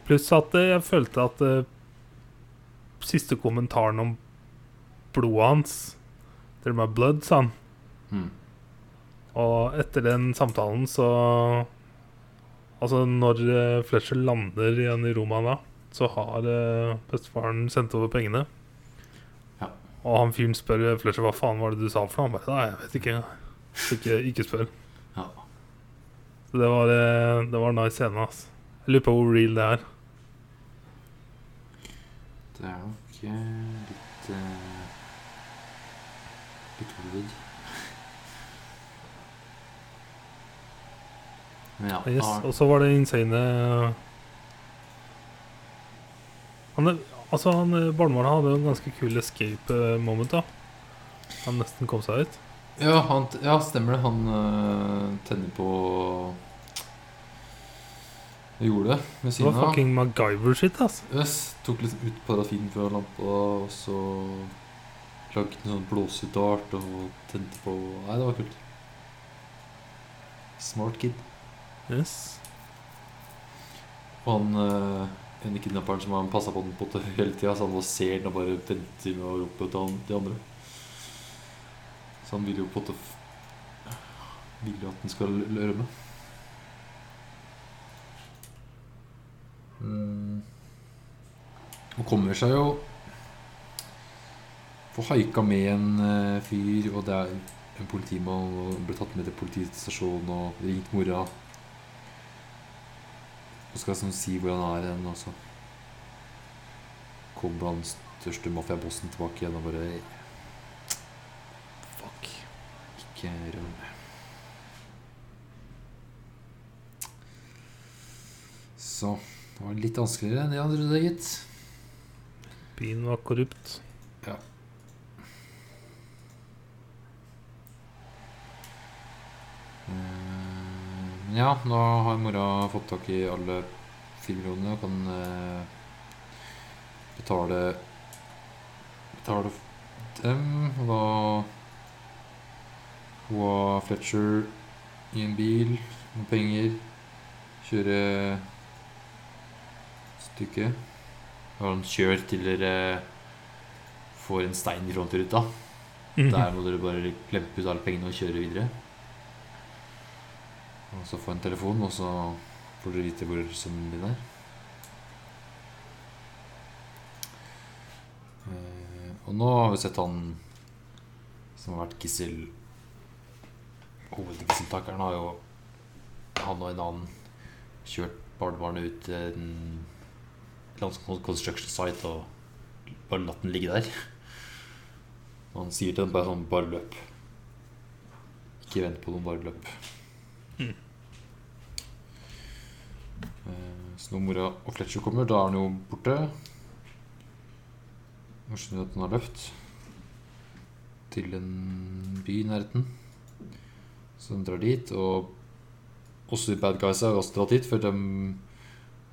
Speaker 1: Pluss at eh, jeg følte at eh, siste kommentaren om blodet hans They're my blood, sa han.
Speaker 2: Mm.
Speaker 1: Og etter den samtalen så Altså, når eh, Fletcher lander igjen i Roma da, så har eh, bestefaren sendt over pengene. Og han fyren spør Fletcher hva faen var det du sa for noe. Han bare Nei, jeg vet ikke. Ikke, ikke spør.
Speaker 2: Ja.
Speaker 1: Så det var, eh, det var en nice scene. ass. Jeg lurer på hvor real det er.
Speaker 2: Det er nok eh, litt uh, Litt Hollywood. Men ja,
Speaker 1: Yes. Og så var det insane uh, han, Altså, han Barnebarnet hadde jo en ganske kul escape eh, moment. da Han nesten kom seg ut.
Speaker 2: ja, han, ja, stemmer det. Han øh, tenner på gjorde det ved
Speaker 1: Det var fucking MacGyver-shit. altså
Speaker 2: Yes, tok litt ut parafin fra lampa, og så lagde en sånn blåsedart og tente på Nei, det var kult. Smart kid.
Speaker 1: Yes.
Speaker 2: Og han øh, ene kidnapperen som han passa på den på hele tida, så han bare ser den og bare venter med å rope til de andre. Så han vil jo på en måte Vil jo at den skal rømme. Mm. Og kommer seg jo Får haika med en eh, fyr, og det er en politimann, og ble tatt med til politistasjonen og ringt mora. Og skal sånn si hvor han er hen, og så kommer han største mafiabossen tilbake igjen og bare Fuck. Ikke røm. Så det var litt vanskeligere enn det han trodde, gitt.
Speaker 1: Byen var korrupt.
Speaker 2: Ja, nå har mora fått tak i alle fire og kan eh, betale Betale dem. Og da Hun og Fletcher i en bil med penger. Kjøre stykket. Og han kjører til dere får en stein i frontruta.
Speaker 1: Mhm.
Speaker 2: Der må dere bare klempe ut alle pengene og kjøre videre. Og så få en telefon, og så får dere vite hvor sønnen din er. Eh, og nå har vi sett han som har vært gissel Hovedgisseltakeren har jo han og en annen kjørt barnebarnet ut til en construction site og bare latt den ligge der. Og han sier til den bare sånn Bare løp. Ikke vent på noen, bare løp.
Speaker 1: Mm.
Speaker 2: Eh, Så når mora og Fletcher kommer, da er han jo borte. Og skjønner at han har løpt til en by i nærheten. Så de drar dit, og også de bad guysa har også dratt dit, for de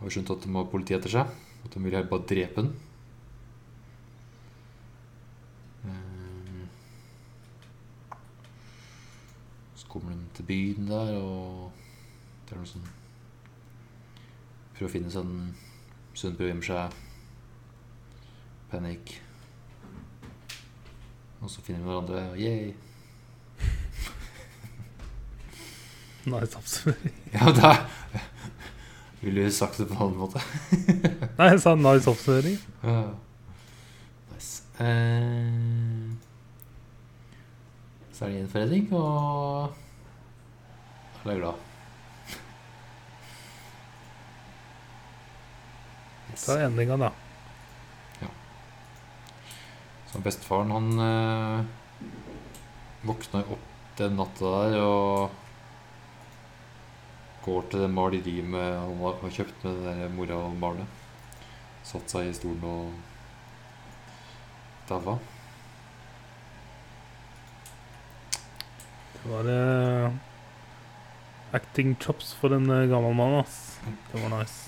Speaker 2: har skjønt at de har politi etter seg. At de vil heller bare drepe den. Eh, Så kommer de til byen der, og det er noe sånn Prøver å finne sånn Sunn seg. Panikk. Og så finner vi hverandre, og yay.
Speaker 1: Nice oppsummering.
Speaker 2: Ja, da Ville du sagt det på en annen måte?
Speaker 1: Nei, jeg sa nice oppsummering.
Speaker 2: Ja. Nice. Uh, så er det gjenforening, og alle er glad. Yes.
Speaker 1: Ta endinga, da.
Speaker 2: Så bestefaren, han eh, våkna opp den natta der og går til det maleriet han har har kjøpt med den der mora og barnet. Satt seg i stolen og daua.
Speaker 1: Det var eh, acting chops for en eh, gammel mann, ass. Det var nice.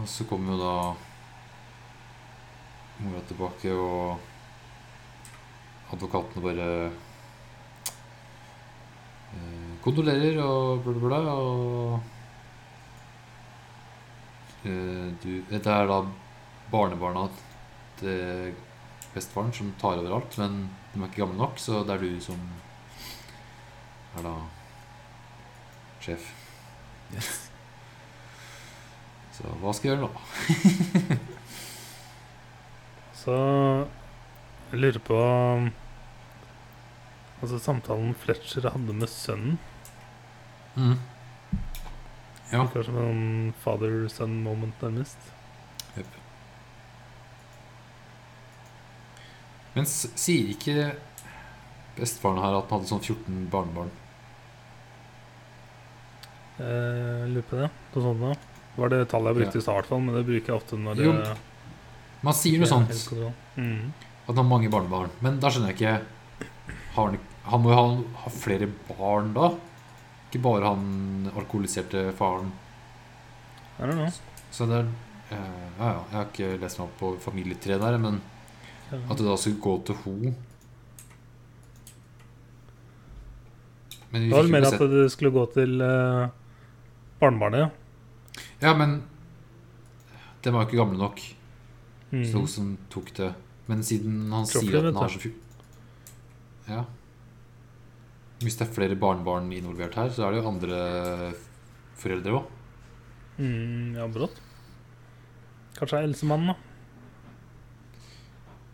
Speaker 2: Og så kommer jo da mora tilbake, og advokatene bare eh, kondolerer og bla, bla, bla. Og eh, du Dette er da barnebarna til bestefaren som tar over alt, men de er ikke gamle nok, så det er du som er da sjef. Så hva skal jeg gjøre nå?
Speaker 1: Så jeg lurer på Altså samtalen Fletcher hadde med sønnen.
Speaker 2: Mm. Ja.
Speaker 1: Kanskje som en father-son-moment, nærmest.
Speaker 2: Yep. Men sier ikke bestefaren her at han hadde sånn 14 barnebarn?
Speaker 1: Eh, lurer på det. Noe sånt da. Var det tallet jeg brukte i stad, men det bruker jeg ofte når det
Speaker 2: Jo, Man sier noe sånt.
Speaker 1: Mm.
Speaker 2: at han har mange barnebarn. Men da skjønner jeg ikke har han, han må jo ha, ha flere barn da? Ikke bare han alkoholiserte faren.
Speaker 1: I don't know.
Speaker 2: Så det er eh, Ja, ja, jeg har ikke lest meg opp på familietre der, men at det da skulle gå til ho Men vi
Speaker 1: Det var
Speaker 2: sett
Speaker 1: Det
Speaker 2: jo
Speaker 1: mer at det skulle gå til eh, barnebarnet.
Speaker 2: Ja, men Den var jo ikke gamle nok.
Speaker 1: Mm.
Speaker 2: Så hun som tok det Men siden han
Speaker 1: Kroppen,
Speaker 2: sier at den har så fy... Ja. Hvis det er flere barnebarn involvert her, så er det jo andre foreldre òg.
Speaker 1: Mm, ja, brått. Kanskje det er Elsemannen, da.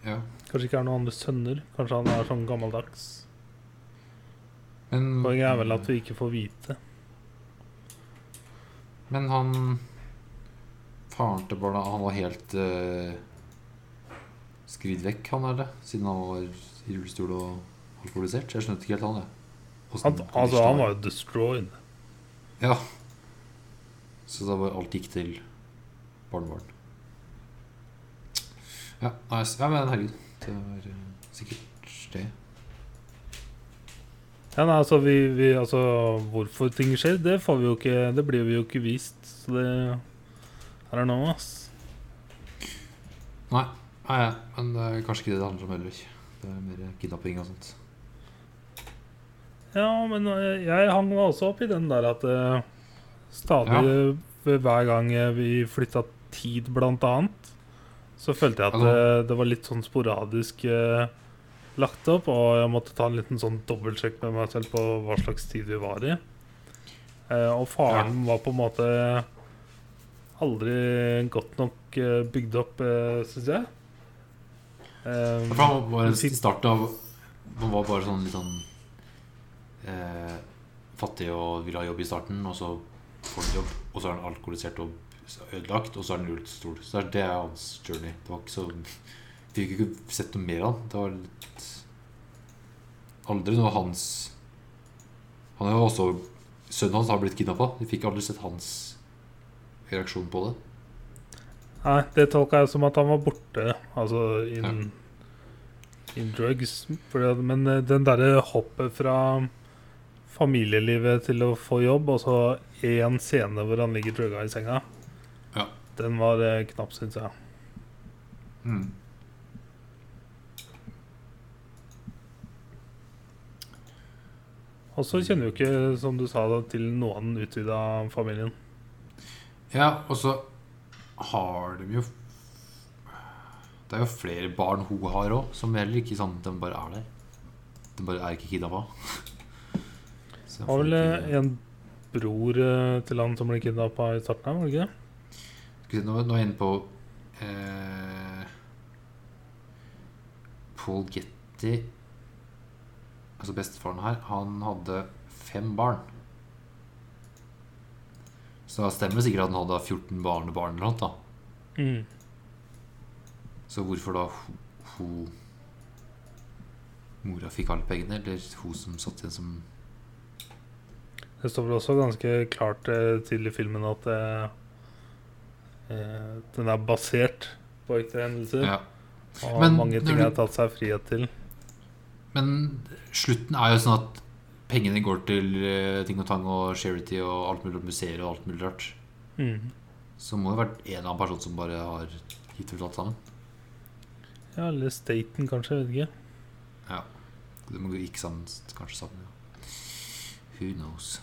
Speaker 2: Ja.
Speaker 1: Kanskje ikke er noen andre sønner. Kanskje han er sånn gammeldags.
Speaker 2: Men,
Speaker 1: Poenget er vel at vi ikke får vite.
Speaker 2: Men han Faren til barna Han var helt uh, skridd vekk, han er det? Siden han var i rullestol og alkoholisert. Jeg skjønte ikke helt han, jeg.
Speaker 1: Han, altså, han var jo destroyed.
Speaker 2: Ja. Så da var alt gikk til barnebarn. Ja, nice. ja men herregud. Det var eh, sikkert det.
Speaker 1: Ja, nei, altså, vi, vi, altså Hvorfor ting skjer, det får vi jo ikke Det blir vi jo ikke vist. Så det her er nå, ass.
Speaker 2: Nei, nei, ja. men det er kanskje ikke det det handler om heller. Det er mer kidnapping og sånt.
Speaker 1: Ja, men eh, jeg hang meg også opp i den der at eh, stadig ved hver gang eh, vi flytta tid, blant annet, så følte jeg at
Speaker 2: Ja,
Speaker 1: eh, det var litt sånn sporadisk eh, lagt opp, og jeg måtte ta en liten sånn dobbeltsjekk med meg selv på hva slags tid vi var i. Eh, og faren var på en måte aldri godt nok eh, bygd opp, uh, syns jeg. Eh,
Speaker 2: For han var bare start av Han var bare sånn litt sånn eh, Fattig og ville ha jobb i starten, og så får han jobb, og så er han alkoholisert og ødelagt, og så er han rullestol. Så det er- hans journey. Det var ikke så fikk ikke sett noe mer av han. Det var litt Aldri noe hans Han er jo også Sønnen hans har blitt kidnappa. Vi fikk aldri sett hans reaksjon på det.
Speaker 1: Nei, det tolka jeg som at han var borte, altså in, in drugs. Men eh, den derre hoppet fra familielivet til å få jobb, og så én scene hvor han ligger drugga i senga,
Speaker 2: Ja.
Speaker 1: den var eh, knapp, syns jeg.
Speaker 2: Mm.
Speaker 1: Og så kjenner vi jo ikke, som du sa, da, til noen utvida familien.
Speaker 2: Ja, og så har de jo Det er jo flere barn hun har òg, som heller ikke sånn De bare er der. De bare er ikke kidnappa.
Speaker 1: Har vel eh,
Speaker 2: ikke-
Speaker 1: en bror eh, til han som ble kidnappa i starten her, var det ikke det?
Speaker 2: Skal vi se, Nå, nå er jeg inne på eh, Paul Getty Altså bestefaren her, han hadde fem barn. Så da stemmer det sikkert at han hadde 14 barnebarn eller noe. da
Speaker 1: Mm.
Speaker 2: Så hvorfor da hun, Mora fikk alle pengene, eller hun som satt igjen som
Speaker 1: Det står vel også ganske klart eh, til i filmen at eh, eh, den er basert på ekte hendelser.
Speaker 2: Ja.
Speaker 1: Og
Speaker 2: Men
Speaker 1: mange ting
Speaker 2: du-
Speaker 1: har tatt seg frihet til.
Speaker 2: Men slutten er jo sånn at pengene går til eh, ting og tang og charity og alt mulig museer og alt mulig rart.
Speaker 1: Mm.
Speaker 2: Så må det ha vært en eller annen person som bare har gitt ut alt sammen.
Speaker 1: Ja, eller Staten, kanskje. Jeg vet ikke.
Speaker 2: Ja. Det må gå ikke sammen, kanskje sammen. Ja. Who knows.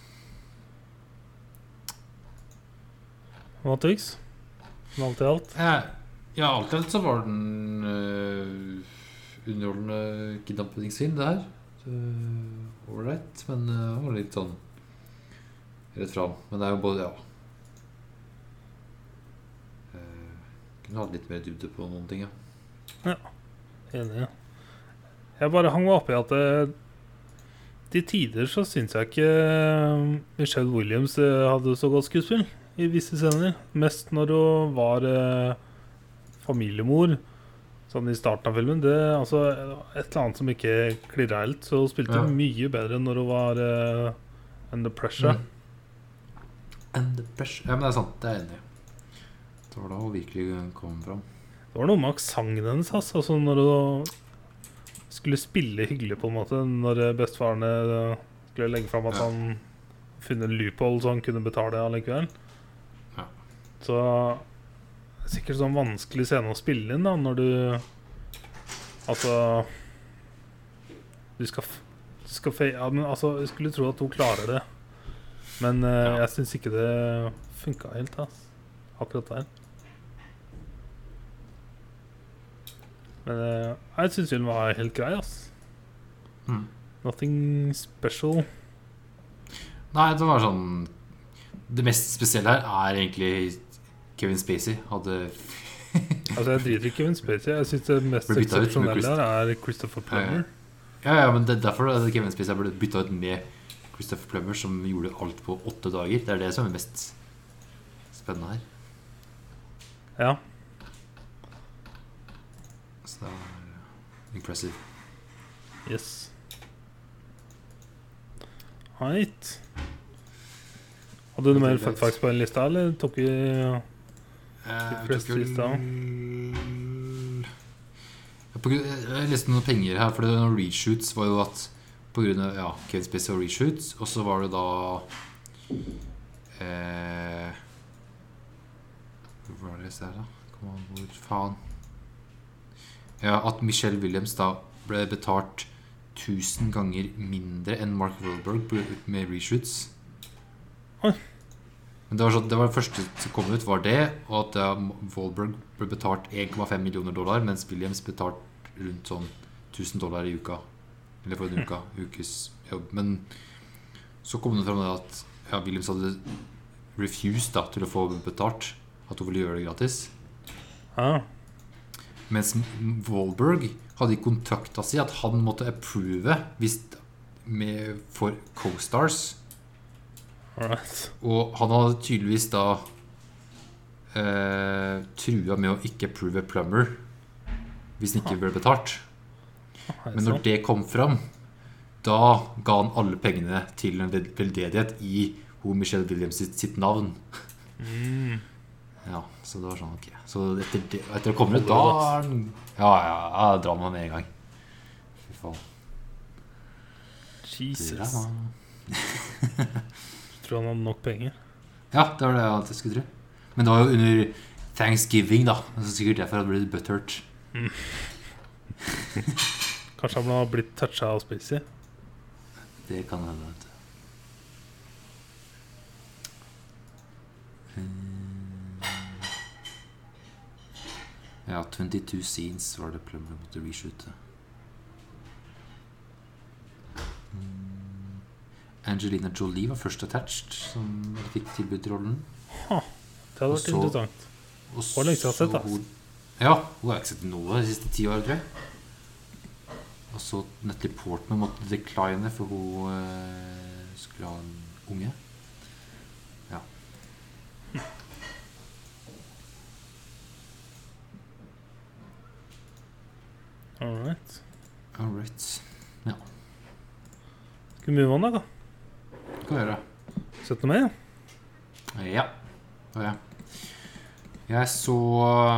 Speaker 1: Matrix? Alt i alt.
Speaker 2: Eh, ja, alt i alt så var den uh, underholdende kidnappingsfilm, det her. Ålreit, men uh, det var litt sånn rett fram. Men det er jo både Ja. Uh, kunne hatt litt mer dybde på noen ting, ja.
Speaker 1: Enig. ja. Jeg bare hang meg opp i at det, Til tider så syns jeg ikke eh, Michelle Williams eh, hadde så godt skuespill i visse scener. Mest når hun var eh, familiemor. Sånn i starten av filmen. Det altså Et eller annet som ikke klirra helt. Så hun spilte
Speaker 2: Ja.
Speaker 1: mye bedre når hun var uh, under pressure.
Speaker 2: Mm. Under pressure. Ja, men det er sant. Det er jeg enig i. Det var da hun virkelig kom fram.
Speaker 1: Det var noe med aksenten hennes. Altså, altså når hun skulle spille hyggelig, på en måte. Når eh, bestefaren eh, skulle legge fram at
Speaker 2: Ja.
Speaker 1: han funnet en loophole så han kunne betale allikevel.
Speaker 2: Ja.
Speaker 1: Så sikkert sånn vanskelig scene å spille inn da når du Altså Du skal, du skal ja, men altså, Jeg skulle tro at hun klarer det. Men uh,
Speaker 2: Ja.
Speaker 1: jeg syns ikke det funka helt, ass. akkurat der. Men uh, jeg syns hun var helt grei, ass.
Speaker 2: Mm.
Speaker 1: Nothing special.
Speaker 2: Nei, det var sånn Det mest spesielle her er egentlig Kevin Spacey hadde
Speaker 1: Altså Jeg driter i Kevin Spacey. Jeg syns det mest eksepsjonelle her er Christopher. Plummer.
Speaker 2: Ja, ja, men det er derfor at Kevin Spacey ble bytta ut med Christopher Plummer, som gjorde alt på åtte dager. Det er det som er mest spennende her.
Speaker 1: Ja.
Speaker 2: Så det er impressive.
Speaker 1: Yes. Right. Hadde du mer fun facts på den lista, eller tok vi
Speaker 2: Eh,
Speaker 1: fleste lista.
Speaker 2: Jeg leste noen penger her, for det noen reshoots var jo at på grunn av ja, Kevin Spacey og reshoots, og så var det da eh, Hvor var det jeg ser da? Kom an, hvor faen Ja, at Michelle Williams da ble betalt 1000 ganger mindre enn Mark Wahlberg med reshoots. Men det var, sånn, det var det første som kom ut, var det, og at ja, ble betalt 1,5 millioner dollar, mens Williams betalt rundt sånn 1000 dollar i uka. Eller for en uke. Ukes jobb. Men så kom det fram det at ja, Williams hadde refused da, til å få betalt. At hun ville gjøre det gratis.
Speaker 1: ah,
Speaker 2: Mens Wahlberg hadde i kontrakta si at han måtte approve hvis med, for co-stars.
Speaker 1: Alright.
Speaker 2: Og han hadde tydeligvis da eh, trua med å ikke prove a plumber hvis han ikke ble betalt. Men når det kom fram, da ga han alle pengene til en veldedighet i Ho Michelle Williams sitt, sitt navn.
Speaker 1: mm,
Speaker 2: Ja, Så det var sånn, ok Så etter, det, etter det kommer ut, da Ja, ja, ja, drar man med en gang. Fy faen.
Speaker 1: Jesus. Tror han hadde nok penger.
Speaker 2: Ja, det var det jeg alltid skulle tro. Men det var jo under thanksgiving, da. Så sikkert derfor han ble butthurt.
Speaker 1: Kanskje han har blitt toucha av Spacey.
Speaker 2: Det kan hende. vet du. Eh, Ja, 22 scenes var det Plummer måtte reshoote. Mm. Angelina Jolie var først attached, som fikk tilbudt rollen.
Speaker 1: Ha, Det hadde vært
Speaker 2: så-
Speaker 1: interessant.
Speaker 2: Og
Speaker 1: siden har jeg sett,
Speaker 2: så hun- Ja, hun har ikke sett noe de siste ti år, tror jeg. Og så Natalie Portman måtte decline, for hun eh, skulle ha en unge. Ja.
Speaker 1: Alright.
Speaker 2: All right.
Speaker 1: Skal vi move on, da? Da?
Speaker 2: gjør.
Speaker 1: Sett noe mer?
Speaker 2: Ja. det jeg. Jeg så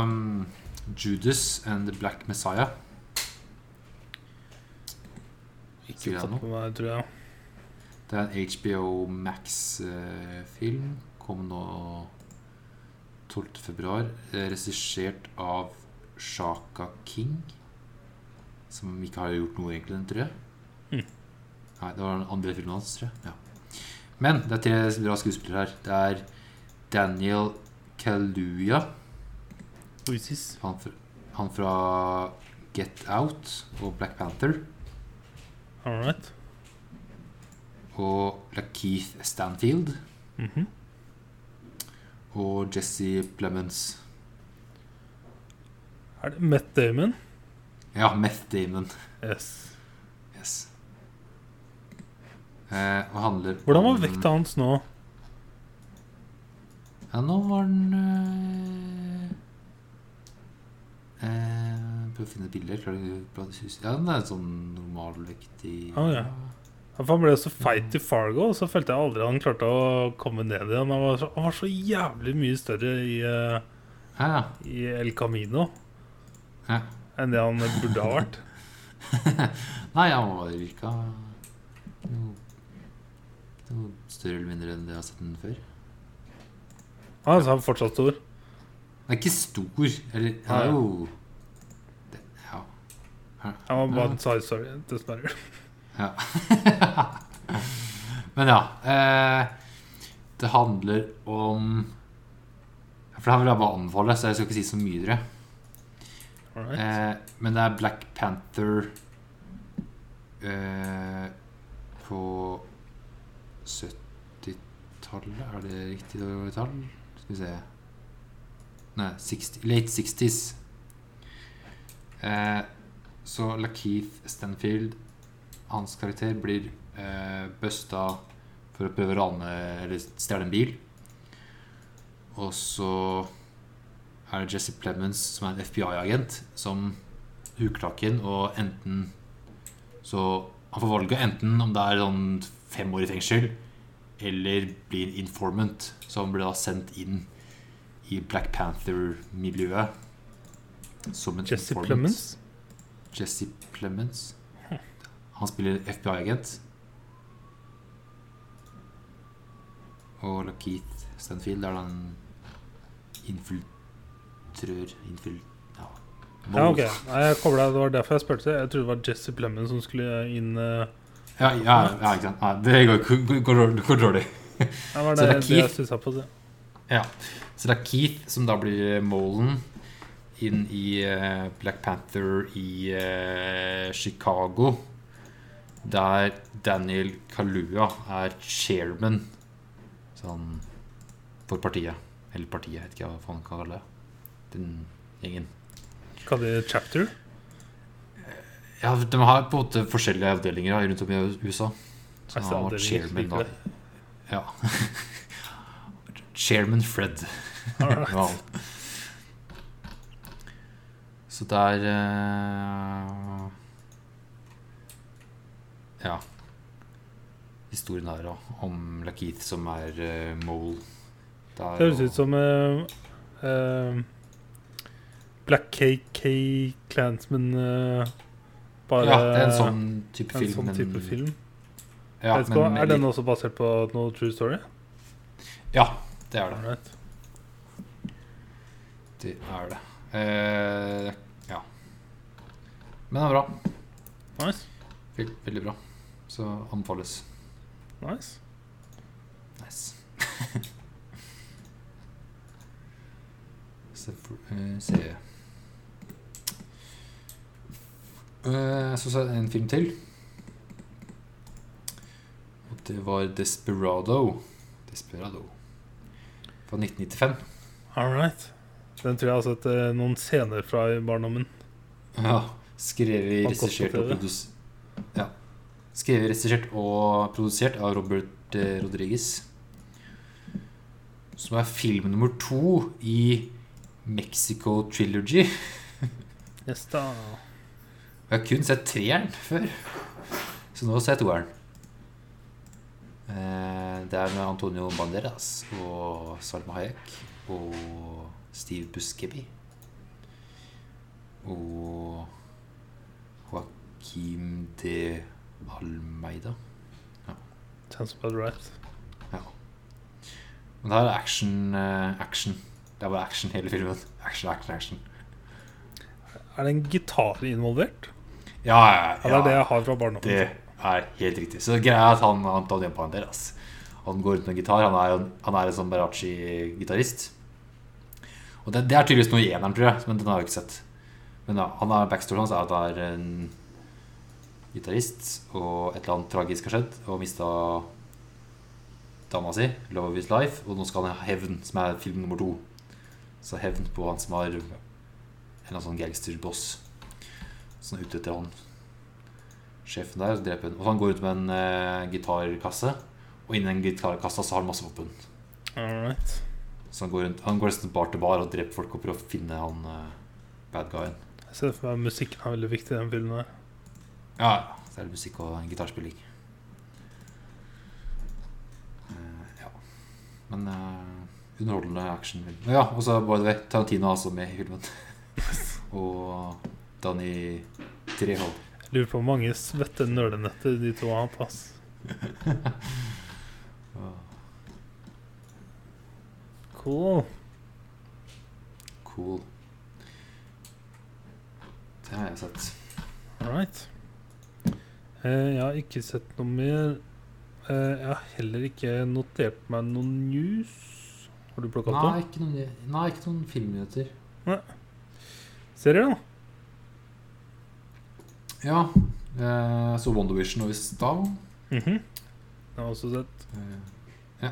Speaker 2: um, Judas and the Black Messiah.
Speaker 1: Ikke meg, tror jeg.
Speaker 2: Det er en HBO Max-film. Kom nå 12. februar. Eh, Regissert av Shaka King. Som ikke har gjort noe, egentlig, tror jeg.
Speaker 1: Mm.
Speaker 2: Nei, det var den andre filmen hans, tror jeg. Ja. Men det er tre bra skuespillere her. Det er Daniel Kaluuya. Han han fra Get Out og Black Panther.
Speaker 1: Alright.
Speaker 2: Og Lakeith Stanfield.
Speaker 1: Mhm.
Speaker 2: Og Jesse Plemons.
Speaker 1: Er det Matt Damon?
Speaker 2: Ja, Meth Damon.
Speaker 1: Yes.
Speaker 2: Yes. Eh, og handler
Speaker 1: Hvordan var vekta hans nå?
Speaker 2: Ja, nå var den eh, eh, Prøv å finne et bilde. Klarer du bra det synes- Ja, den er sånn normalvektig.
Speaker 1: Å, ja. Han ble så feit i Fargo, og så følte jeg aldri han klarte å komme ned igjen. Han var så, han var så jævlig mye større i, eh,
Speaker 2: Ja,
Speaker 1: i El Camino
Speaker 2: ja.
Speaker 1: enn det han burde ha vært.
Speaker 2: Nei, han var virka noe, noe større eller mindre enn det jeg har sett den før.
Speaker 1: Han er fortsatt stor.
Speaker 2: Den er ikke stor. Eller han er jo det, Ja.
Speaker 1: Han var bare en side story, dessverre.
Speaker 2: ja. Men ja. Eh, det handler om For det her vil jeg bare anbefale, så jeg skal ikke si så mye. Dere. Eh, men det er Black Panther eh, på 70-tallet Er det riktig tall? Skal vi se Nei, 60, late 60s. Eh, så Lakeith Stanfield, hans karakter, blir eh, busta for å prøve å rane eller stjele en bil. Og så er det Jesse Plemons, som er en FBI-agent, som huker tak i den, og enten Så han får valget enten om det er sånn fem år i fengsel, eller blir informant. som ble da sendt inn i Black Panther-miljøet som en
Speaker 1: Jesse
Speaker 2: informant.
Speaker 1: Plemons.
Speaker 2: Jesse Plemons. Han spiller FBI-agent. Og Lakeith Stanfield er den infiltrør Infil... Ja.
Speaker 1: Ja, ok. Jeg koblet, det var derfor jeg spurte. Jeg trodde det var Jesse Plemons som skulle inn eh,
Speaker 2: Ja, ja, ja, ikke sant. Ja, det går, går, går, dårlig-.
Speaker 1: Det var
Speaker 2: Så
Speaker 1: det,
Speaker 2: det er
Speaker 1: det jeg
Speaker 2: Keith.
Speaker 1: stussa på. Det.
Speaker 2: Ja. Så det er Keith som da blir Molen inn i uh, Black Panther i uh, Chicago. Der Daniel Kalua er chairman sånn for partiet. Eller partiet, jeg vet ikke hva faen han kaller det. Den gjengen.
Speaker 1: Hva det chapter?
Speaker 2: Ja, De har på en måte forskjellige avdelinger rundt om i USA. Så
Speaker 1: ser
Speaker 2: han var chairman da. Ja. chairman Fred. Ja. Så det er uh, Ja. Historien her da, om Lakeith som er uh, mole.
Speaker 1: Det høres ut som uh, uh, Black KK Clansman eh, Bare
Speaker 2: Ja, det er en sånn type
Speaker 1: en
Speaker 2: film.
Speaker 1: sånn type film.
Speaker 2: Ja,
Speaker 1: men, hva- er den også basert på noe true story?
Speaker 2: Ja, det er det.
Speaker 1: Right.
Speaker 2: Det er det. Eh, ja. Men det er bra.
Speaker 1: Nice.
Speaker 2: Vel- Veldig bra. Så anbefales.
Speaker 1: nice.
Speaker 2: Nice. Se, for, eh, se. Eh, Så så en film til. Og det var Desperado. Desperado. Fra 1995.
Speaker 1: Alright. Den tror jeg har sett eh, noen scener fra i barndommen.
Speaker 2: Ja. Skrevet, regissert og produsert ja. Skrevet, regissert og produsert av Robert eh, Rodriguez. Som er film nummer to i Mexico Trilogy.
Speaker 1: Yes da.
Speaker 2: Jeg har kun sett treeren før, så nå ser jeg toeren. Eh, Det er med Antonio Banderas og Salma Hayek og Steve Buscemi. Og Joaquim de Almeida.
Speaker 1: Sounds about right.
Speaker 2: Ja. Men det er action, eh, action. Det er bare action hele filmen. Action, action, action.
Speaker 1: Er det en gitar involvert?
Speaker 2: Ja, ja,
Speaker 1: Ja, det er det jeg har fra barndommen.
Speaker 2: Det er helt riktig. Så greia er at han Antonio Banderas Han går rundt med gitar. Han er, han er en sånn Barachi-gitarist. Og det, det er tydeligvis noe i eneren, tror jeg, men den har jeg ikke sett. Men ja, han er backstory hans er at han er en gitarist, og et eller annet tragisk har skjedd, og mista dama si, love of his life, og nå skal han ha hevn, som er film nummer to. Så hevn på han som har en eller annen sånn gangsterboss er ute etter han sjefen der, dreper hun. Og han går ut med en uh, gitarkasse, og inni den gitarkassa så har han masse våpen.
Speaker 1: Alright.
Speaker 2: Så han går, rundt, han går nesten bar til bar og dreper folk og prøver å finne han uh, bad guyen.
Speaker 1: Jeg ser for meg musikken er veldig viktig i den filmen. der.
Speaker 2: Ja, det Så er det musikk og gitarspilling. Uh, ja. Men uh, underholdende actionfilm. Ja, og så by the way, Tarantino er også med i filmen. og Danny Trehold.
Speaker 1: Jeg lurer på hvor mange svette nølenetter de to har på oss. Cool.
Speaker 2: Cool. Det har jeg sett.
Speaker 1: Alright. Eh, jeg har ikke sett noe mer. Eh, jeg har heller ikke notert meg noen news. Har du plukka
Speaker 2: Nei,
Speaker 1: opp
Speaker 2: ikke noen, nei, ikke noen filmnyheter.
Speaker 1: noe? Serier, da?
Speaker 2: Ja, eh, jeg så WandaVision og i stad.
Speaker 1: Mhm. Jeg har også sett.
Speaker 2: Eh, ja.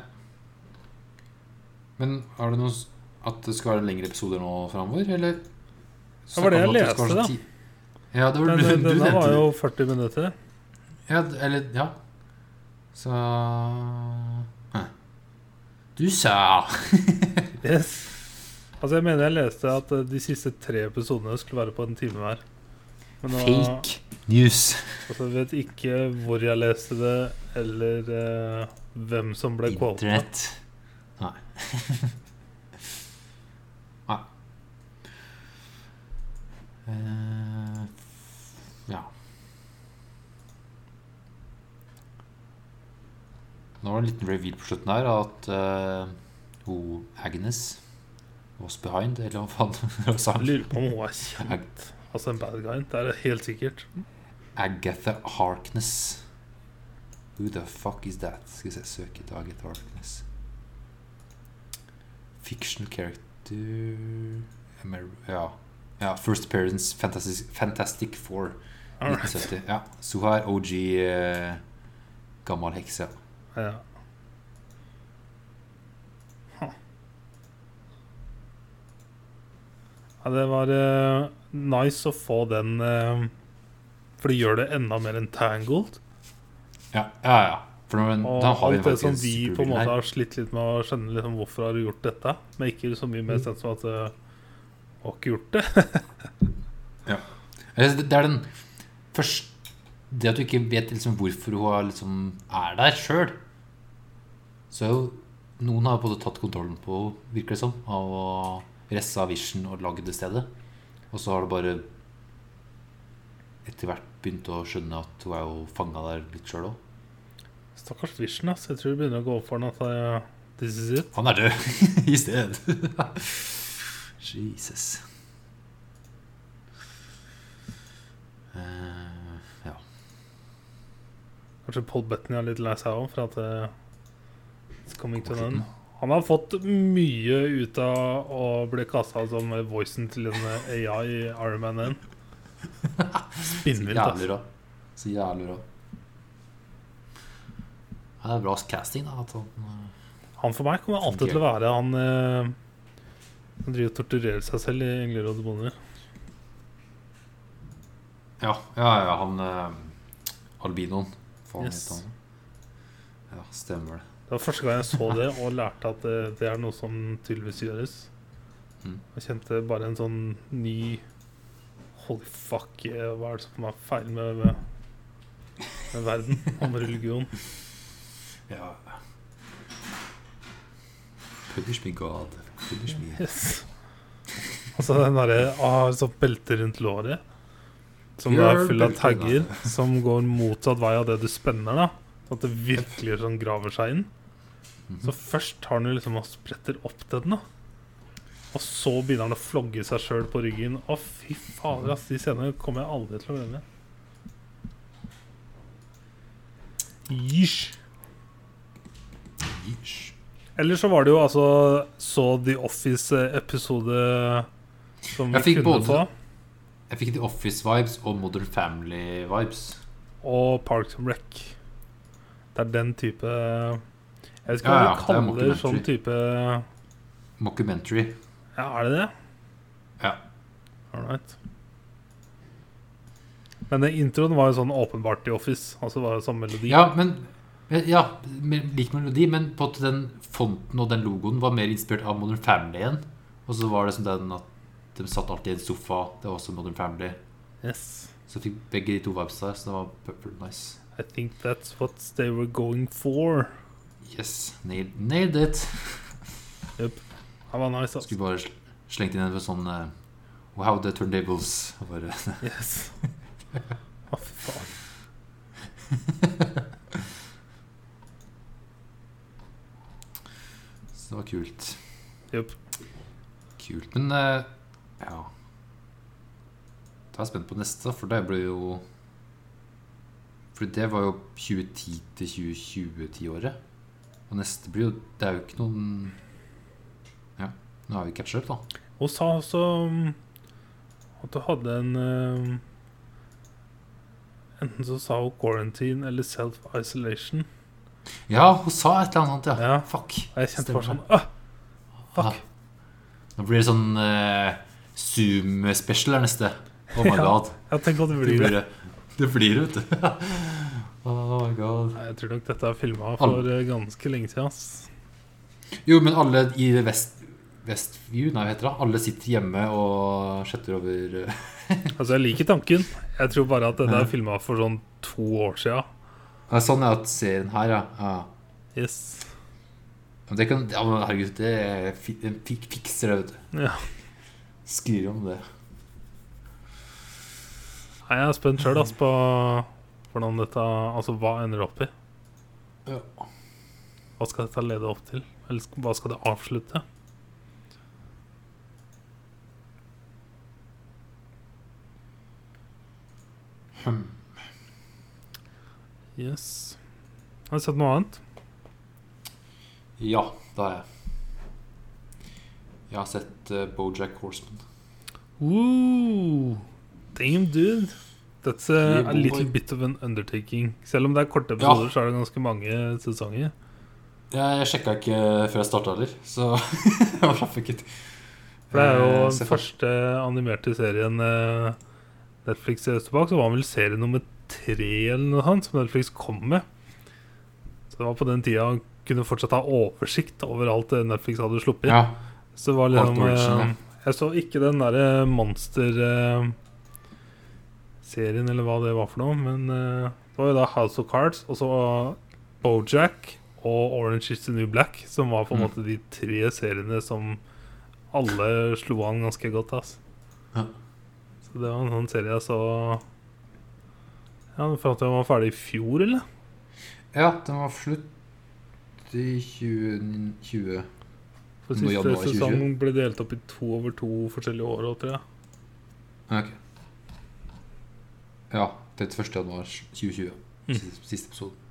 Speaker 2: Men er det noe at det skal være lengre episoder nå framover, eller?
Speaker 1: Det var det jeg leste, da.
Speaker 2: Ja, det var
Speaker 1: Den,
Speaker 2: du,
Speaker 1: den,
Speaker 2: du
Speaker 1: denne var jo 40 minutter.
Speaker 2: Ja, eller Ja. Så Du sa
Speaker 1: Yes. Altså, jeg mener jeg leste at eh, de siste tre episodene skulle være på en time hver. Nå,
Speaker 2: Fake news.
Speaker 1: altså, jeg vet ikke hvor jeg leste det, eller uh, hvem som ble quota.
Speaker 2: Internett. Nei. Nei. Uh, ja. Nå var det en liten reveal på slutten her at uh, hun Agnes was behind, eller hva faen hun sa.
Speaker 1: Lurer på om hun er kjent. Altså en bad guy. Det er det helt sikkert.
Speaker 2: Agatha Harkness. Who the fuck is that? Skal vi se, søk etter Agatha Harkness. Fictional character Ja. ja First Appearance Fantastic, Fantastic Four.
Speaker 1: Alright.
Speaker 2: 1970. Ja, er OG eh, gammel hekse. ja.
Speaker 1: Ja. Huh. Ja, det var eh, nice å få den eh, For det gjør det enda mer entangled.
Speaker 2: Ja, ja. ja. Nå,
Speaker 1: Og
Speaker 2: da har vi
Speaker 1: alt det som vi på en måte har slitt litt med å skjønne liksom, hvorfor har du gjort dette, men ikke så mye mer sett som at uh, Har ikke gjort det.
Speaker 2: ja. Det det er den første Det at du ikke vet liksom hvorfor hun liksom, er der sjøl. Så noen har både tatt kontrollen på henne, virker det som, av å resse av Vision og lage det stedet. Og så har det bare etter hvert begynt å skjønne at hun er jo fanga der litt sjøl òg.
Speaker 1: Stakkars Vision, ass. Jeg tror det begynner å gå opp for ham at eh, this is it.
Speaker 2: Han er død i stedet. Jesus. Uh, ja.
Speaker 1: Kanskje Paul Bettany er litt lei seg òg, for at eh, it's coming to an end. Han har fått mye ut av å bli kasta som voicen til en AI i Iron Man 1.
Speaker 2: Så
Speaker 1: Spinnvilt, ass.
Speaker 2: Så jævlig rå. Ja, det er bra casting, da. At han, eh,
Speaker 1: Han for meg kommer alltid til å være han eh, som driver og torturerer seg selv i 'Engler og demoner'.
Speaker 2: ja, ja, ja, han eh, albinoen. Faen
Speaker 1: Yes.
Speaker 2: heter han. Ja, stemmer det.
Speaker 1: Det var første gang jeg så det og lærte at det, det er noe som tydeligvis gjøres.
Speaker 2: Mm.
Speaker 1: Jeg kjente bare en sånn ny Holy fuck, eh, hva er det som er feil med, med, verden og med religion?
Speaker 2: Ja. Punish me, God. Punish me.
Speaker 1: Yes. Altså den derre ah, sånn belte rundt låret som er full av tagger, som går motsatt vei av det du spenner, da. Sånn at det virkelig sånn graver seg inn.
Speaker 2: Mhm.
Speaker 1: Så først tar han liksom og spretter opp den, da. Og så begynner han å flogge seg sjøl på ryggen. Å, fy fader, ass. De scenene kommer jeg aldri til å glemme. Yeesh.
Speaker 2: Yeesh.
Speaker 1: Eller så var det jo altså så The Office-episode som vi
Speaker 2: fikk
Speaker 1: kunne
Speaker 2: både-
Speaker 1: få.
Speaker 2: Jeg fikk The Office-vibes og Modern Family-vibes.
Speaker 1: Og Parks and Rec. Det er den type Jeg vet ikke hva
Speaker 2: ja, det er
Speaker 1: kaller
Speaker 2: det
Speaker 1: sånn type
Speaker 2: Mockumentary.
Speaker 1: Ja, er det det?
Speaker 2: Ja.
Speaker 1: All right. Men den introen var jo sånn åpenbart i Office. Altså var det samme melodi.
Speaker 2: Ja, men Ja, lik melodi, men på at den fonten og den logoen var mer inspirert av Modern Family igjen. Og så var det som den at de satt alltid i en sofa. Det var også Modern Family.
Speaker 1: Yes.
Speaker 2: Så fikk begge de to vibes der, så det var purple nice.
Speaker 1: I think that's what they were going for.
Speaker 2: Yes, nailed, nailed it.
Speaker 1: Det var nice, altså.
Speaker 2: Skulle bare sl- slengt inn en sånn uh, Wow, the turntables. Bare,
Speaker 1: Yes. Hva faen.
Speaker 2: så det var kult.
Speaker 1: Jupp.
Speaker 2: Kult. Men uh, ja Da er jeg spent på neste, for det ble jo For det var jo 2010 til 2020-tiåret. Og neste blir jo Det er jo ikke noen Ja, nå har vi catch up, da.
Speaker 1: Hun sa også um, at du hadde en uh, Enten så sa hun quarantine eller self-isolation.
Speaker 2: Ja, hun sa et eller annet sånt, ja.
Speaker 1: Ja.
Speaker 2: Fuck.
Speaker 1: Jeg kjente bare sånn ah, Fuck.
Speaker 2: Nå blir det sånn uh, Zoom-special her neste. Oh my
Speaker 1: Ja,
Speaker 2: god.
Speaker 1: Jeg tenker at det blir det.
Speaker 2: det. Blir det, vet du. oh my god.
Speaker 1: Jeg tror nok dette er filma for All... ganske lenge siden. Ass.
Speaker 2: Jo, men alle i Vest, Vestview, nei, hva heter det? Alle sitter hjemme og chatter over eh,
Speaker 1: Altså, jeg liker tanken. Jeg tror bare at dette er filma for sånn to år sia.
Speaker 2: ja, Sånn er at serien her, ja. ja.
Speaker 1: Yes.
Speaker 2: Men det kan, ja, men herregud, det er fikser det, vet du.
Speaker 1: Ja.
Speaker 2: Skriver om det.
Speaker 1: Nei, jeg er spent sjøl på hvordan dette Altså, hva ender det opp i?
Speaker 2: Ja.
Speaker 1: Hva skal dette lede opp til? Eller hva skal det avslutte?
Speaker 2: Hmm.
Speaker 1: Yes. Har du sett noe annet?
Speaker 2: Ja, det har jeg. Jeg har sett uh, Bojack Horseman.
Speaker 1: Ooh, damn, dude. That's a, a little bit of an undertaking. Selv om det er korte episoder,
Speaker 2: Ja.
Speaker 1: så er det ganske mange sesonger.
Speaker 2: Jeg, jeg sjekka ikke før jeg starta heller, så jeg slapp ikke
Speaker 1: For det er jo
Speaker 2: Eh,
Speaker 1: den første animerte serien eh, Netflix ser tilbake. Så var han vel serie nummer tre eller noe sånt som Netflix kom med. Så det var på den tida han kunne fortsatt ha oversikt over alt det Netflix hadde sluppet.
Speaker 2: Ja.
Speaker 1: Så det var liksom
Speaker 2: ja.
Speaker 1: eh, Jeg så ikke den derre monster-serien, eller hva det var for noe, men uh, det var jo da House of Cards, og så Bojack og Orange is the New Black, som var på en
Speaker 2: Mm.
Speaker 1: måte de tre seriene som alle slo an ganske godt. ass.
Speaker 2: Ja.
Speaker 1: Så det var en sånn serie jeg så Ja, For at den var ferdig i fjor, eller?
Speaker 2: ja, den var slutt i 2020.
Speaker 1: For siste sesong ble delt opp i to over to forskjellige år. òg, tror jeg.
Speaker 2: Ok. Ja, 31. januar 2020.
Speaker 1: Mm.
Speaker 2: Siste, siste episode.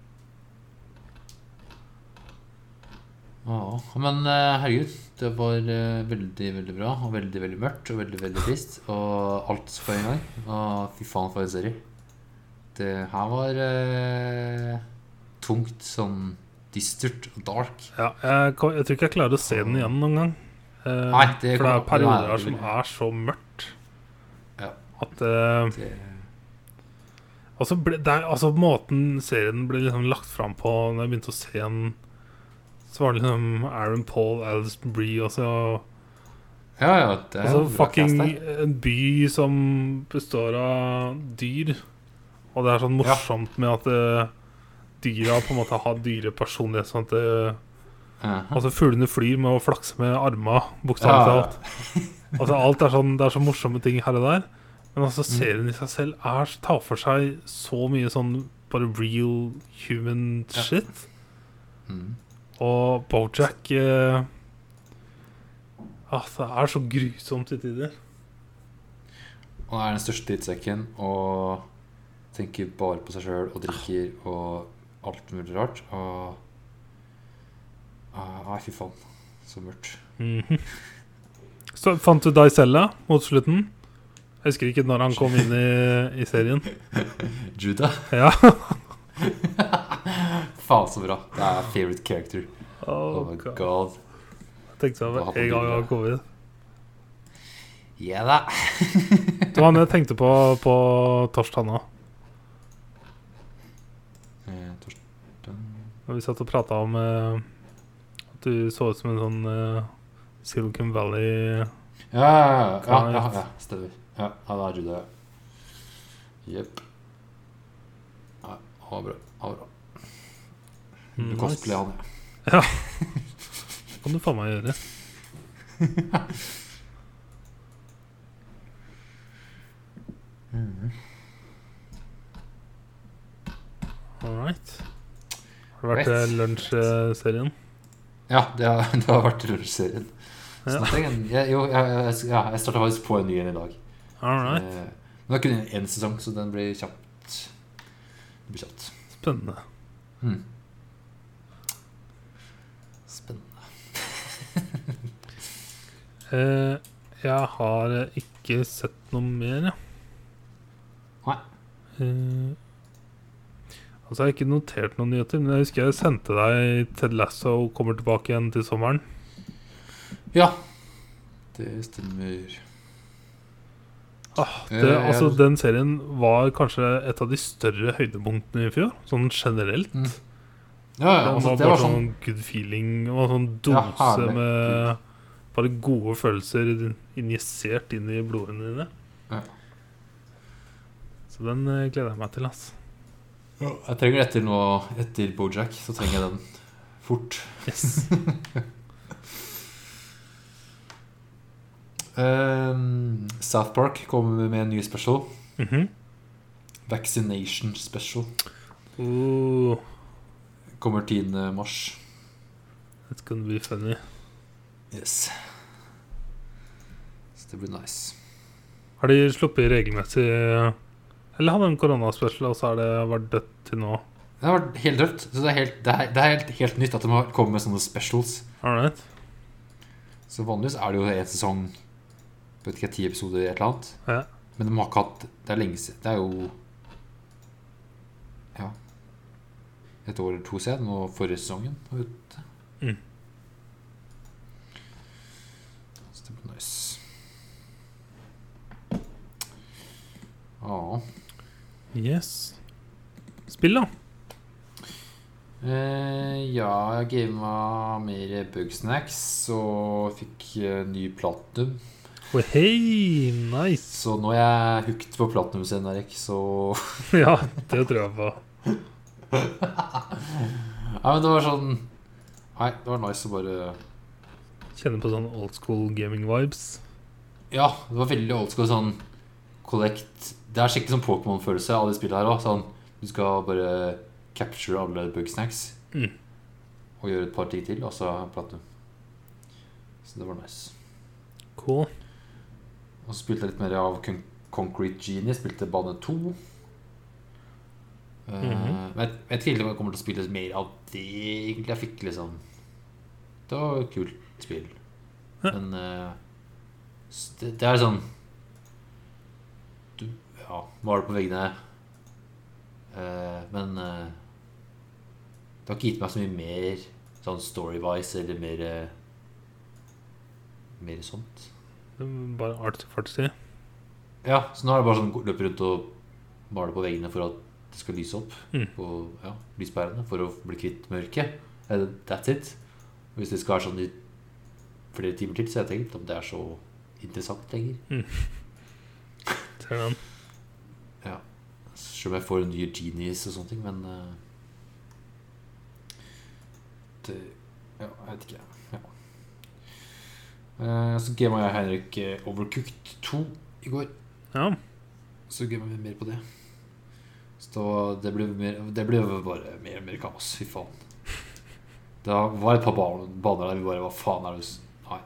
Speaker 2: Ja, men eh, herregud, det var eh, veldig, veldig bra. Og veldig, veldig mørkt og veldig, veldig trist. Og alt på en gang. Og fy faen, for en serie. Det her var eh, tungt, sånn dystert og dark.
Speaker 1: Ja, jeg, jeg tror ikke jeg klarer å se den igjen noen gang. Eh,
Speaker 2: Nei, det
Speaker 1: for det er perioder
Speaker 2: er
Speaker 1: her som er så mørkt
Speaker 2: Ja.
Speaker 1: at eh,
Speaker 2: Det,
Speaker 1: altså, ble, det er, altså Måten serien ble liksom lagt fram på Når jeg begynte å se den, så var det liksom Aaron Paul, Alison Brie og så
Speaker 2: ja, ja, det er
Speaker 1: Altså fucking
Speaker 2: der.
Speaker 1: en by som består av dyr. Og det er sånn morsomt med at uh, dyra på en måte har dyre personlighet. Sånn at
Speaker 2: Ja.
Speaker 1: Altså fuglene flyr med å flakse med arma, bokstavelig
Speaker 2: Ja.
Speaker 1: talt. Altså alt er sånn Det er så morsomme ting her og der. Men altså
Speaker 2: Mm.
Speaker 1: serien i seg selv er, tar for seg så mye sånn bare real human
Speaker 2: Ja.
Speaker 1: shit.
Speaker 2: Mm.
Speaker 1: Og Bojack eh, ah, Det er så grusomt til tider.
Speaker 2: Og er den største drittsekken og tenker bare på seg sjøl og drikker og alt mulig rart. Og ah, Nei, fy faen. Så mørkt.
Speaker 1: Mhm. Så fant du deg selv mot slutten? Jeg husker ikke når han kom inn i, i serien.
Speaker 2: Judah.
Speaker 1: Ja.
Speaker 2: Faen, så bra. Det er favorite character.
Speaker 1: Oh,
Speaker 2: Oh my
Speaker 1: God.
Speaker 2: god.
Speaker 1: Jeg tenkte over en gang han kom inn.
Speaker 2: Ja da.
Speaker 1: Det var han jeg tenkte på på torsdag nå.
Speaker 2: Eh,
Speaker 1: vi satt og prata om eh, at du så ut som en sånn eh, Silicon Valley
Speaker 2: Ja, ja, ja, ja,
Speaker 1: ja,
Speaker 2: ja, stemmer. Ja, da er du ja. Jepp. Ja, han var bra. Han var bra. Du
Speaker 1: Nice.
Speaker 2: cosplayer han, ja.
Speaker 1: Det kan du faen meg gjøre. All right. Har det vært
Speaker 2: Right.
Speaker 1: eh, lunsjserien?
Speaker 2: Ja, det har, det har vært lunsjserien.
Speaker 1: Ja.
Speaker 2: Jeg- jeg, jeg, ja, jeg starta faktisk på en ny en i dag.
Speaker 1: All right.
Speaker 2: Eh, Men det er kun én sesong, så den blir kjapt. Det blir kjapt.
Speaker 1: Spennende.
Speaker 2: Mm. Spennende.
Speaker 1: Eh, jeg har ikke sett noe mer, jeg.
Speaker 2: Nei.
Speaker 1: Eh, altså, jeg har ikke notert noen nyheter, men jeg husker jeg sendte deg Ted Lasso kommer tilbake igjen til sommeren.
Speaker 2: Ja, det stemmer.
Speaker 1: Ah, det, altså, den serien var kanskje et av de større høydepunktene i fjor, sånn generelt.
Speaker 2: Mm. Ja, ja, altså,
Speaker 1: var
Speaker 2: det
Speaker 1: bare
Speaker 2: var sånn
Speaker 1: sånn good feeling og sånn dose
Speaker 2: ja,
Speaker 1: med bare gode følelser injisert inn i blodårene dine.
Speaker 2: Ja.
Speaker 1: Så den eh, gleder jeg meg til, ass.
Speaker 2: Jeg trenger etter nå Etter Bojack, så trenger jeg den fort.
Speaker 1: Yes.
Speaker 2: Ehm, South Park kommer med en ny special.
Speaker 1: Mhm.
Speaker 2: Vaccination special.
Speaker 1: oh,
Speaker 2: Kommer 10. mars.
Speaker 1: it's gonna be funny.
Speaker 2: Yes. Så det blir nice.
Speaker 1: Har de sluppet regelmessig Eller hadde en koronaspecial, og så har det vært dødt til nå?
Speaker 2: Det har vært helt dødt. Så det er, helt, det er, det er helt, helt nytt at de har kommet med sånne specials.
Speaker 1: Alright.
Speaker 2: Så vanligvis er det jo en sesong Vet ikke, ti episoder eller et eller annet.
Speaker 1: Ja.
Speaker 2: Men de har ikke hatt Det er lenge siden. Det er jo Ja Et år eller to siden, og forrige sesongen var ute.
Speaker 1: Mm.
Speaker 2: Så det blir nice. Ja.
Speaker 1: Yes. Spill, da.
Speaker 2: Eh, ja, jeg gama mer bugsnacks og fikk eh, ny platinum.
Speaker 1: Oh, hei, nice.
Speaker 2: Så nå er jeg hooked på Platinum-scenen, Erik, så
Speaker 1: ja, det tror jeg på.
Speaker 2: Nei, men det var sånn Nei, det var nice å bare
Speaker 1: Kjenne på sånn old school gaming-vibes.
Speaker 2: Ja, det var veldig old school sånn collect Det er skikkelig sånn Pokémon-følelse av det spillet her òg. Sånn, du skal bare capture alle bugsnacks
Speaker 1: Mm.
Speaker 2: og gjøre et par ting til, og så platinum. Så det var nice.
Speaker 1: Cool.
Speaker 2: Og så spilte jeg litt mer av Con Concrete Genie. Spilte bane 2. Uh,
Speaker 1: mm
Speaker 2: men jeg vet ikke om jeg kommer til å spille mer av det, egentlig. Jeg fikk liksom Det var et kult spill. Men uh, det, det er sånn Du ja, maler på veggene. Uh, men eh, det har ikke gitt meg så mye mer sånn story-wise eller mer eh, Mer sånt.
Speaker 1: Bare artsy-fartsy.
Speaker 2: Ja, så nå er det bare sånn løpe rundt og male på veggene for at det skal lyse opp
Speaker 1: Mm.
Speaker 2: på ja, lyspærene for å bli kvitt mørket. Eh, That's it. Hvis det skal være sånn i flere timer til, så jeg tenker ikke om det er så interessant lenger.
Speaker 1: Ser den.
Speaker 2: Ja. Selv om jeg får nye genies og sånne ting, men uh, det, Ja, jeg vet ikke. Eh, så gama jeg Henrik eh, Overcooked 2 i går.
Speaker 1: Ja.
Speaker 2: Så gama vi mer på det. Så det ble, mer, det ble bare mer og mer kaos. Fy faen. Det var et par baner der vi bare Hva faen er det Nei.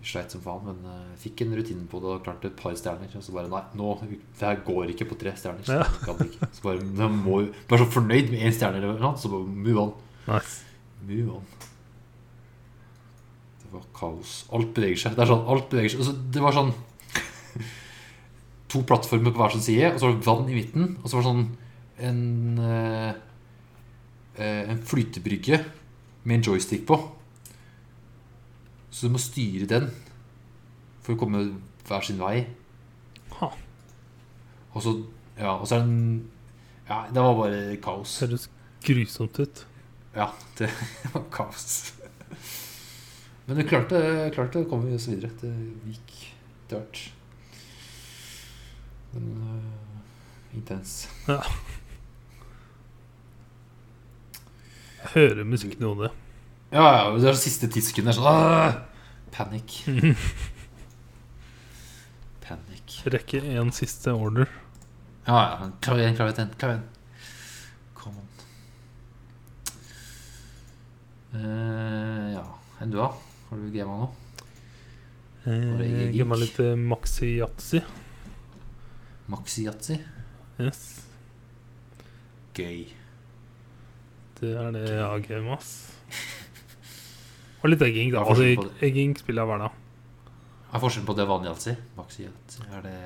Speaker 2: Vi sleit som faen, men uh, fikk en rutine på det og klarte et par stjerner. Og så bare Nei, nå Det her går ikke på tre stjerner. Så,
Speaker 1: Ja.
Speaker 2: så bare, må, bare så fornøyd med én stjerne, eller noe, så bare move on.
Speaker 1: Nice.
Speaker 2: Move on. Det var kaos. Alt beveger seg. Det er sånn, alt beveger seg. Altså, det var sånn To plattformer på hver sin side, og så var det vann i midten. Og så var det sånn en eh, eh, En flytebrygge med en joystick på. Så du må styre den for å komme hver sin vei. Og så Ja, og så er den Ja, det var bare kaos.
Speaker 1: Høres grusomt ut.
Speaker 2: Ja, det var kaos. Men det klarte, klarte å komme oss videre. Det gikk etter hvert. Men uh, intens.
Speaker 1: Jeg hører musikken i hodet.
Speaker 2: Ja, ja, det er det siste tisken der sånn! Panikk. Panikk.
Speaker 1: Rekke en siste order.
Speaker 2: Ja, ja. Klar igjen, klar igjen. Klar igjen. Kom an. Uh, ja. Enn du, da? Har du gama nå?
Speaker 1: Eh, meg litt eh, maxi yatzy.
Speaker 2: Maxi-yatzy?
Speaker 1: Yes.
Speaker 2: Gøy.
Speaker 1: Det er det jeg har gama, ass. Og litt egging, da. Altså, egging spiller jeg hver dag.
Speaker 2: Hva er forskjellen på det og vanlig yatzy? Maxi-yatzy? Er det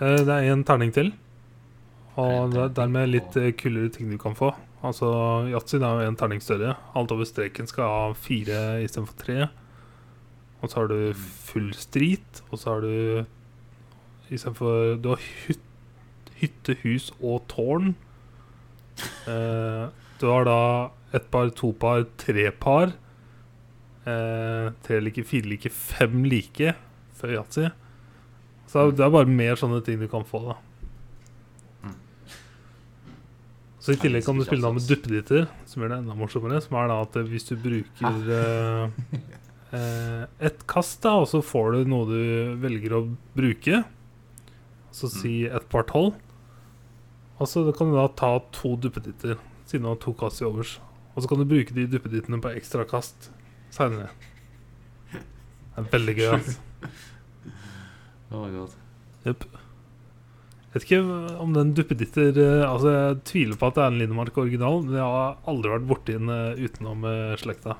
Speaker 1: Eh, Det er én terning til. Og
Speaker 2: det
Speaker 1: er dermed litt eh, kulere ting du kan få. Altså, Yatzy er jo én terning større. Alt over streken skal ha fire istedenfor tre. Og så har du full street, og så har du istedenfor Du har hyt, hytte, hus og tårn. Eh, du har da ett par, to par, tre par. Eh, tre like, fire like, fem like før yatzy. Så det er bare mer sånne ting du kan få, da.
Speaker 2: Mm.
Speaker 1: Så I tillegg kan du spille da med duppeditter, som gjør det enda morsommere. Som er da at hvis du bruker eh, eh, ett kast, da, og så får du noe du velger å bruke, så si et par tolv, og så kan du da ta to duppeditter, siden du har to kast i overs. Og så kan du bruke de duppedittene på ekstra kast seinere. Det er veldig gøy. altså
Speaker 2: Oh my god.
Speaker 1: Jepp. Vet ikke om den duppeditter eh, Altså, jeg tviler på at det er en Linemark original, men jeg har aldri vært borti den eh, utenom slekta.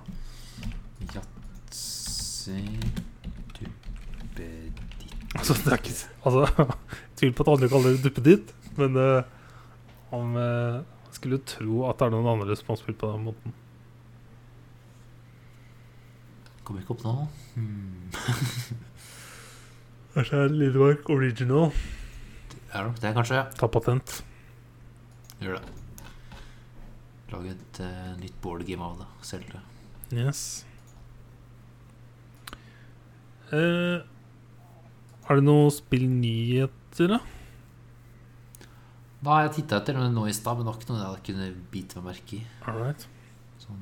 Speaker 2: Yatzy Duppeditt
Speaker 1: Altså, det er ikke Altså, tviler på at andre kaller det duppeditt, men uh, om uh, skulle tro at det er noen andre som har spilt på den måten.
Speaker 2: Kommer ikke opp nå. Hmm.
Speaker 1: Kanskje det er Lindemark original.
Speaker 2: Det er nok det, kanskje.
Speaker 1: Ta patent.
Speaker 2: Gjør det. Lage et uh, nytt board game av det. Selge det.
Speaker 1: Yes. Eh, har du noen spillnyheter, da?
Speaker 2: Da har jeg titta etter noe nå i stad, men nok noe jeg kunne bite meg merke i.
Speaker 1: All right.
Speaker 2: Sånn,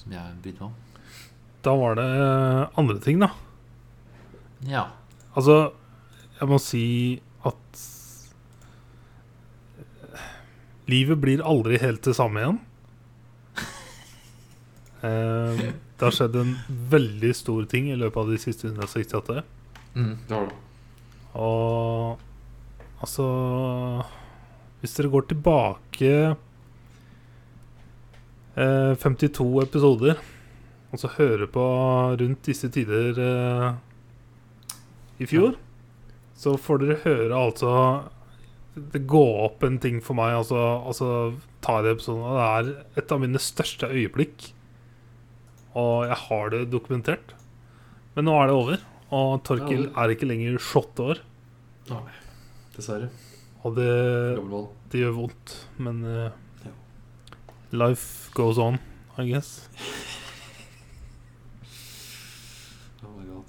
Speaker 2: som jeg brydde meg om.
Speaker 1: Da var det eh, andre ting, da.
Speaker 2: Ja.
Speaker 1: Altså, jeg må si at Livet blir aldri helt det samme igjen. Eh, det har skjedd en veldig stor ting i løpet av de siste 168.
Speaker 2: Mm, det har det.
Speaker 1: Og altså Hvis dere går tilbake eh, 52 episoder, og så hører på rundt disse tider eh, i fjor, så får dere høre altså Det går opp en ting for meg. Altså, altså tar episoden, det er et av mine største øyeblikk. Og jeg har det dokumentert. Men nå er det over. Og Torkil er ikke lenger 28 år.
Speaker 2: Nei, dessverre.
Speaker 1: Og det, det gjør vondt, men
Speaker 2: uh,
Speaker 1: life goes on, I guess.
Speaker 2: Oh.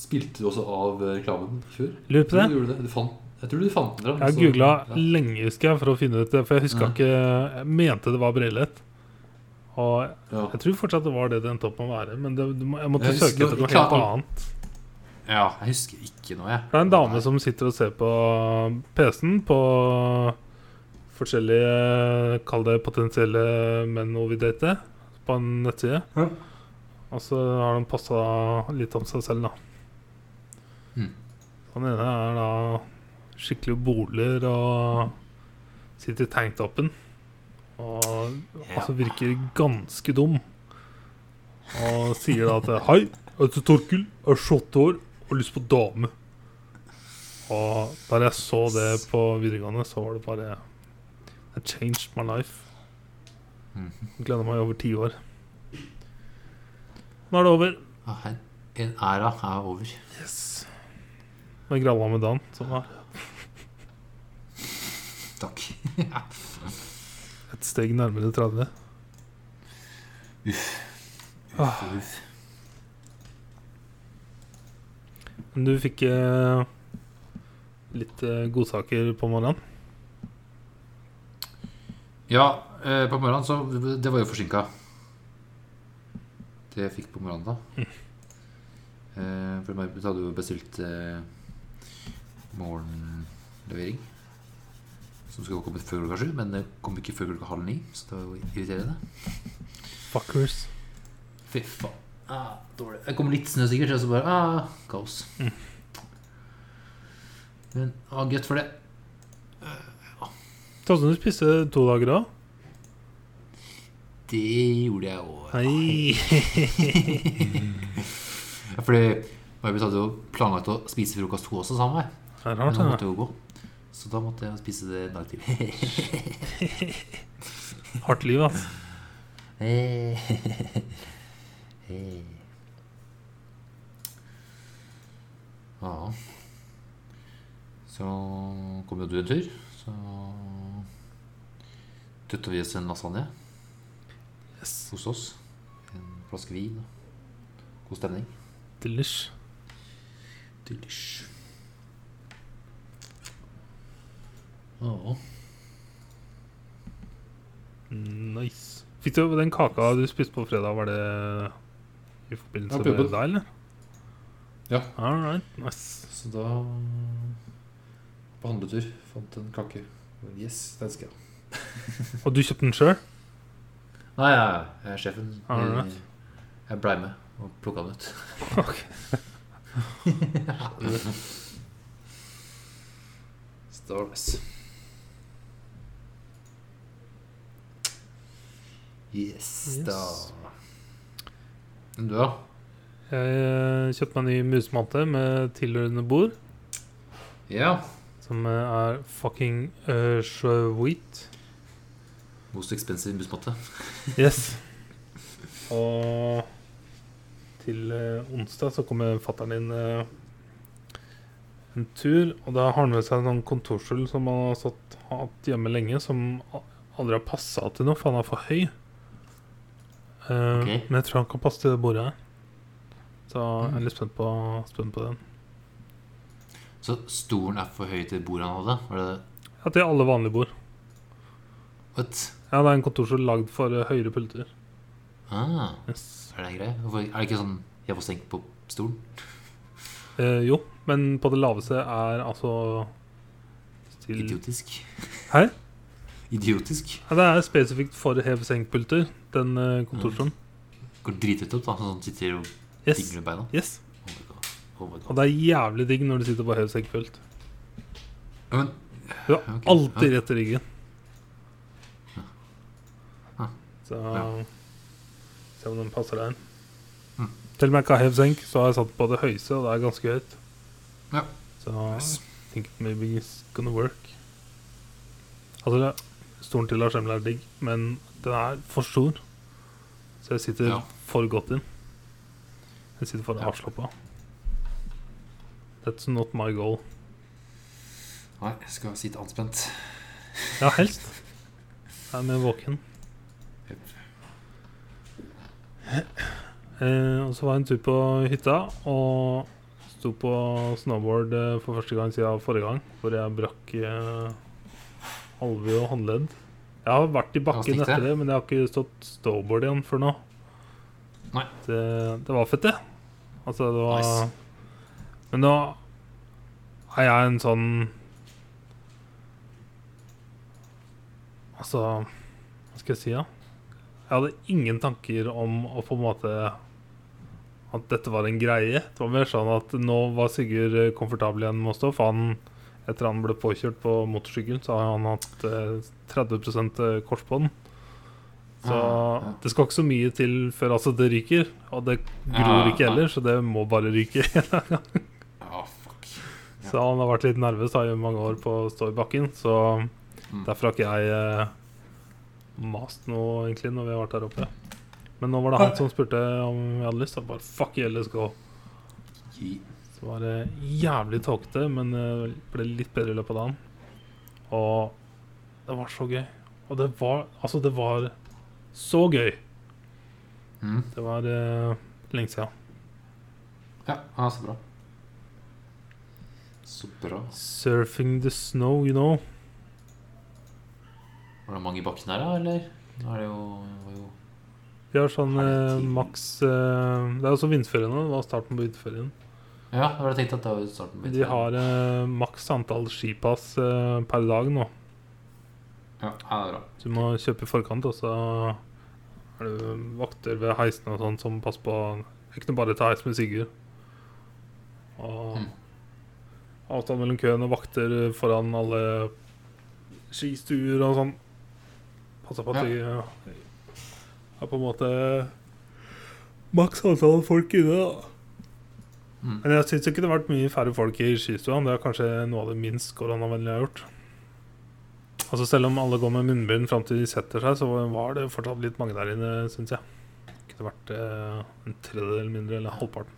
Speaker 2: Spilte du også av eh, reklamen før?
Speaker 1: Lurer på det.
Speaker 2: du det. Du fant, jeg tror du fant den fram.
Speaker 1: Jeg googla
Speaker 2: ja.
Speaker 1: lenge, husker jeg, for å finne ut det. For jeg huska
Speaker 2: Ja.
Speaker 1: ikke Jeg mente det var Brelett. Og
Speaker 2: Ja.
Speaker 1: jeg tror fortsatt det var det det endte opp med å være. Men det, du må- jeg måtte
Speaker 2: Jeg
Speaker 1: søke etter noe
Speaker 2: klart-
Speaker 1: helt annet.
Speaker 2: ja, jeg husker ikke noe, jeg.
Speaker 1: Det er en dame som sitter og ser på PC-en på forskjellige Kall det potensielle menn hun vil date, på en nettside.
Speaker 2: Ja.
Speaker 1: Og så har de passa litt om seg selv, da.
Speaker 2: Mm.
Speaker 1: Han ene er da skikkelig boler og sitter i tanktoppen. Og altså virker ganske dum. Og sier da at Hei, jeg heter Torkil, er 28 år og har lyst på dame. Og da jeg så det på videregående, så var det bare It changed my life.
Speaker 2: Gleder
Speaker 1: Gleda meg i over ti år. Nå er det over.
Speaker 2: En æra er over.
Speaker 1: Yes. Med Gralla med Dan, som er
Speaker 2: Takk.
Speaker 1: Et steg nærmere 30. Uff.
Speaker 2: Uff.
Speaker 1: Men du fikk eh, litt eh, godsaker på morgenen.
Speaker 2: Ja, eh, på morgenen så Det var jo forsinka. Det jeg fikk på morgenen, da. Eh, for da hadde jo bestilt eh, morgenlevering. Som skulle kommet før klokka sju, men det kom ikke før klokka halv ni. Så det var jo irriterende.
Speaker 1: Fuckers.
Speaker 2: Fy faen. Ah, dårlig. Det kom litt snø sikkert, og så bare ah, kaos. Men ah, godt for det.
Speaker 1: Sånn som du spiste to dager da?
Speaker 2: Det gjorde jeg òg. Fordi Marbet hadde jo planlagt å spise frokost to også sammen med meg.
Speaker 1: Det
Speaker 2: Men hun måtte jo gå. Så da måtte jeg spise det dagtid.
Speaker 1: Hardt liv, altså.
Speaker 2: ja. Så kom jo du en tur. Så døtta vi oss en lasagne
Speaker 1: Yes.
Speaker 2: hos oss. En flaske vin. God stemning.
Speaker 1: Delish.
Speaker 2: Delish.
Speaker 1: Nice. Fikk du den kaka du spiste på fredag, var det i forbindelse
Speaker 2: Ja,
Speaker 1: med deg, eller?
Speaker 2: Ja.
Speaker 1: All right, nice.
Speaker 2: Så da På handletur fant en kake. Yes, den skal jeg ha.
Speaker 1: Og du kjøpte den sjøl?
Speaker 2: Nei, ja, jeg er sjefen.
Speaker 1: Alright.
Speaker 2: Jeg, jeg blei med og plukka den ut.
Speaker 1: Okay.
Speaker 2: Stars. Yes,
Speaker 1: Yes.
Speaker 2: da. Men du, da?
Speaker 1: Jeg eh, kjøpte meg en ny musematte med tilhørende bord,
Speaker 2: Ja.
Speaker 1: som eh, er fucking uh, sweet.
Speaker 2: Most expensive bussmatte.
Speaker 1: Yes. Og til uh, onsdag så kommer fattern inn uh, en tur, og da har han med seg en sånn kontorstol som han har satt, hatt hjemme lenge, som aldri har passa til noe, for han er for høy. Eh,
Speaker 2: Ok.
Speaker 1: Men jeg tror han kan passe til det bordet her. Så jeg
Speaker 2: Mm.
Speaker 1: er litt spent på, spent på den.
Speaker 2: Så stolen er for høy til bordet han hadde? Var det
Speaker 1: Ja, til alle vanlige bord.
Speaker 2: What?
Speaker 1: Ja, det er en kontorstol lagd for eh, høyere pulter.
Speaker 2: Ah,
Speaker 1: Yes.
Speaker 2: er det en greie? Hvorfor, er det ikke sånn jeg får senk på stolen?
Speaker 1: Eh, jo, men på det laveste er altså til
Speaker 2: Idiotisk.
Speaker 1: Hæ?
Speaker 2: Idiotisk.
Speaker 1: Ja, det er spesifikt for hev-senk-pulter, den kontorstolen. Mm.
Speaker 2: Går drithøyt opp, da. Sånn sitter og
Speaker 1: Yes.
Speaker 2: digger med beina.
Speaker 1: yes.
Speaker 2: Oh my god. Oh my
Speaker 1: Og det er jævlig digg når du sitter på hev-senk-pult.
Speaker 2: Ja, men
Speaker 1: Du har
Speaker 2: okay.
Speaker 1: alltid rett i ryggen.
Speaker 2: Ah.
Speaker 1: Så
Speaker 2: Ja.
Speaker 1: se om den passer deg.
Speaker 2: Mm.
Speaker 1: Til og med ikke har hev-senk, så har jeg satt på det høyeste, og det er ganske høyt.
Speaker 2: Ja.
Speaker 1: Så
Speaker 2: yes.
Speaker 1: I think maybe it's gonna work. Altså, stolen til Lars Emil er digg, men den er for stor. Så jeg sitter
Speaker 2: Ja.
Speaker 1: for godt inn. Jeg sitter for
Speaker 2: Ja.
Speaker 1: avslappa. That's not my goal.
Speaker 2: Nei, jeg skal sitte anspent.
Speaker 1: Ja, helst. Jeg er mer våken. Eh, og så var jeg en tur på hytta og sto på snowboard eh, for første gang siden forrige gang, hvor jeg brakk eh, alve og håndledd. Jeg har vært i bakken etter det, men jeg har ikke stått snowboard igjen før nå.
Speaker 2: Nei.
Speaker 1: Det, det var fett, det. Altså, det var
Speaker 2: Nice.
Speaker 1: Men nå er jeg en sånn Altså Hva skal jeg si, da? Jeg hadde ingen tanker om å på en måte At dette var en greie. Det var mer sånn at nå var Sigurd komfortabel igjen med å stå. For han, etter han ble påkjørt på motorsykkel, så har han hatt eh, 30% korsbånd. Så
Speaker 2: Ah, ja.
Speaker 1: det skal ikke så mye til før altså det ryker. Og det gror
Speaker 2: Ja,
Speaker 1: ikke heller, så det må bare ryke.
Speaker 2: Ah, fuck.
Speaker 1: Så han har vært litt nervøs da, i mange år på å stå i bakken. Så
Speaker 2: Mm.
Speaker 1: derfor har ikke jeg eh, mast noe, egentlig, når vi har vært der oppe. Men nå var det han som spurte om vi hadde lyst. Og bare fuck yeah, let's go.
Speaker 2: Gi-
Speaker 1: Så var det jævlig tåkete, men det ble litt bedre i løpet av dagen. Og det var så gøy. Og det var Altså, det var så gøy.
Speaker 2: Mm.
Speaker 1: Det var uh, lenge siden.
Speaker 2: Ja, ja, så bra. Så bra.
Speaker 1: Surfing the snow, you know.
Speaker 2: Var det mange i bakken her, da, eller? Nå er det jo, var jo
Speaker 1: Vi har sånn eh, maks eh, Det er også vinterferie nå. Det var starten på vinterferien.
Speaker 2: Ja, da var jeg tenkt at det var starten på
Speaker 1: De har eh, maks antall skipass eh, per dag nå.
Speaker 2: Ja, det er bra.
Speaker 1: Så du må kjøpe i forkant, og så er det vakter ved heisene og sånn som passer på Ikke noe bare ta heis med Sigurd. Og
Speaker 2: Mm.
Speaker 1: avtale mellom køen og vakter foran alle skistuer og sånn. Passer på at
Speaker 2: Ja.
Speaker 1: de er på en måte maks antall folk inne, da.
Speaker 2: Mm.
Speaker 1: Men jeg syns ikke det har vært mye færre folk i skistua. Det er kanskje noe av det minst koronavennlige jeg har gjort. Altså Selv om alle går med munnbind fram til de setter seg, så var det fortsatt litt mange der inne, syns jeg. Det kunne vært eh, en tredjedel mindre, eller halvparten.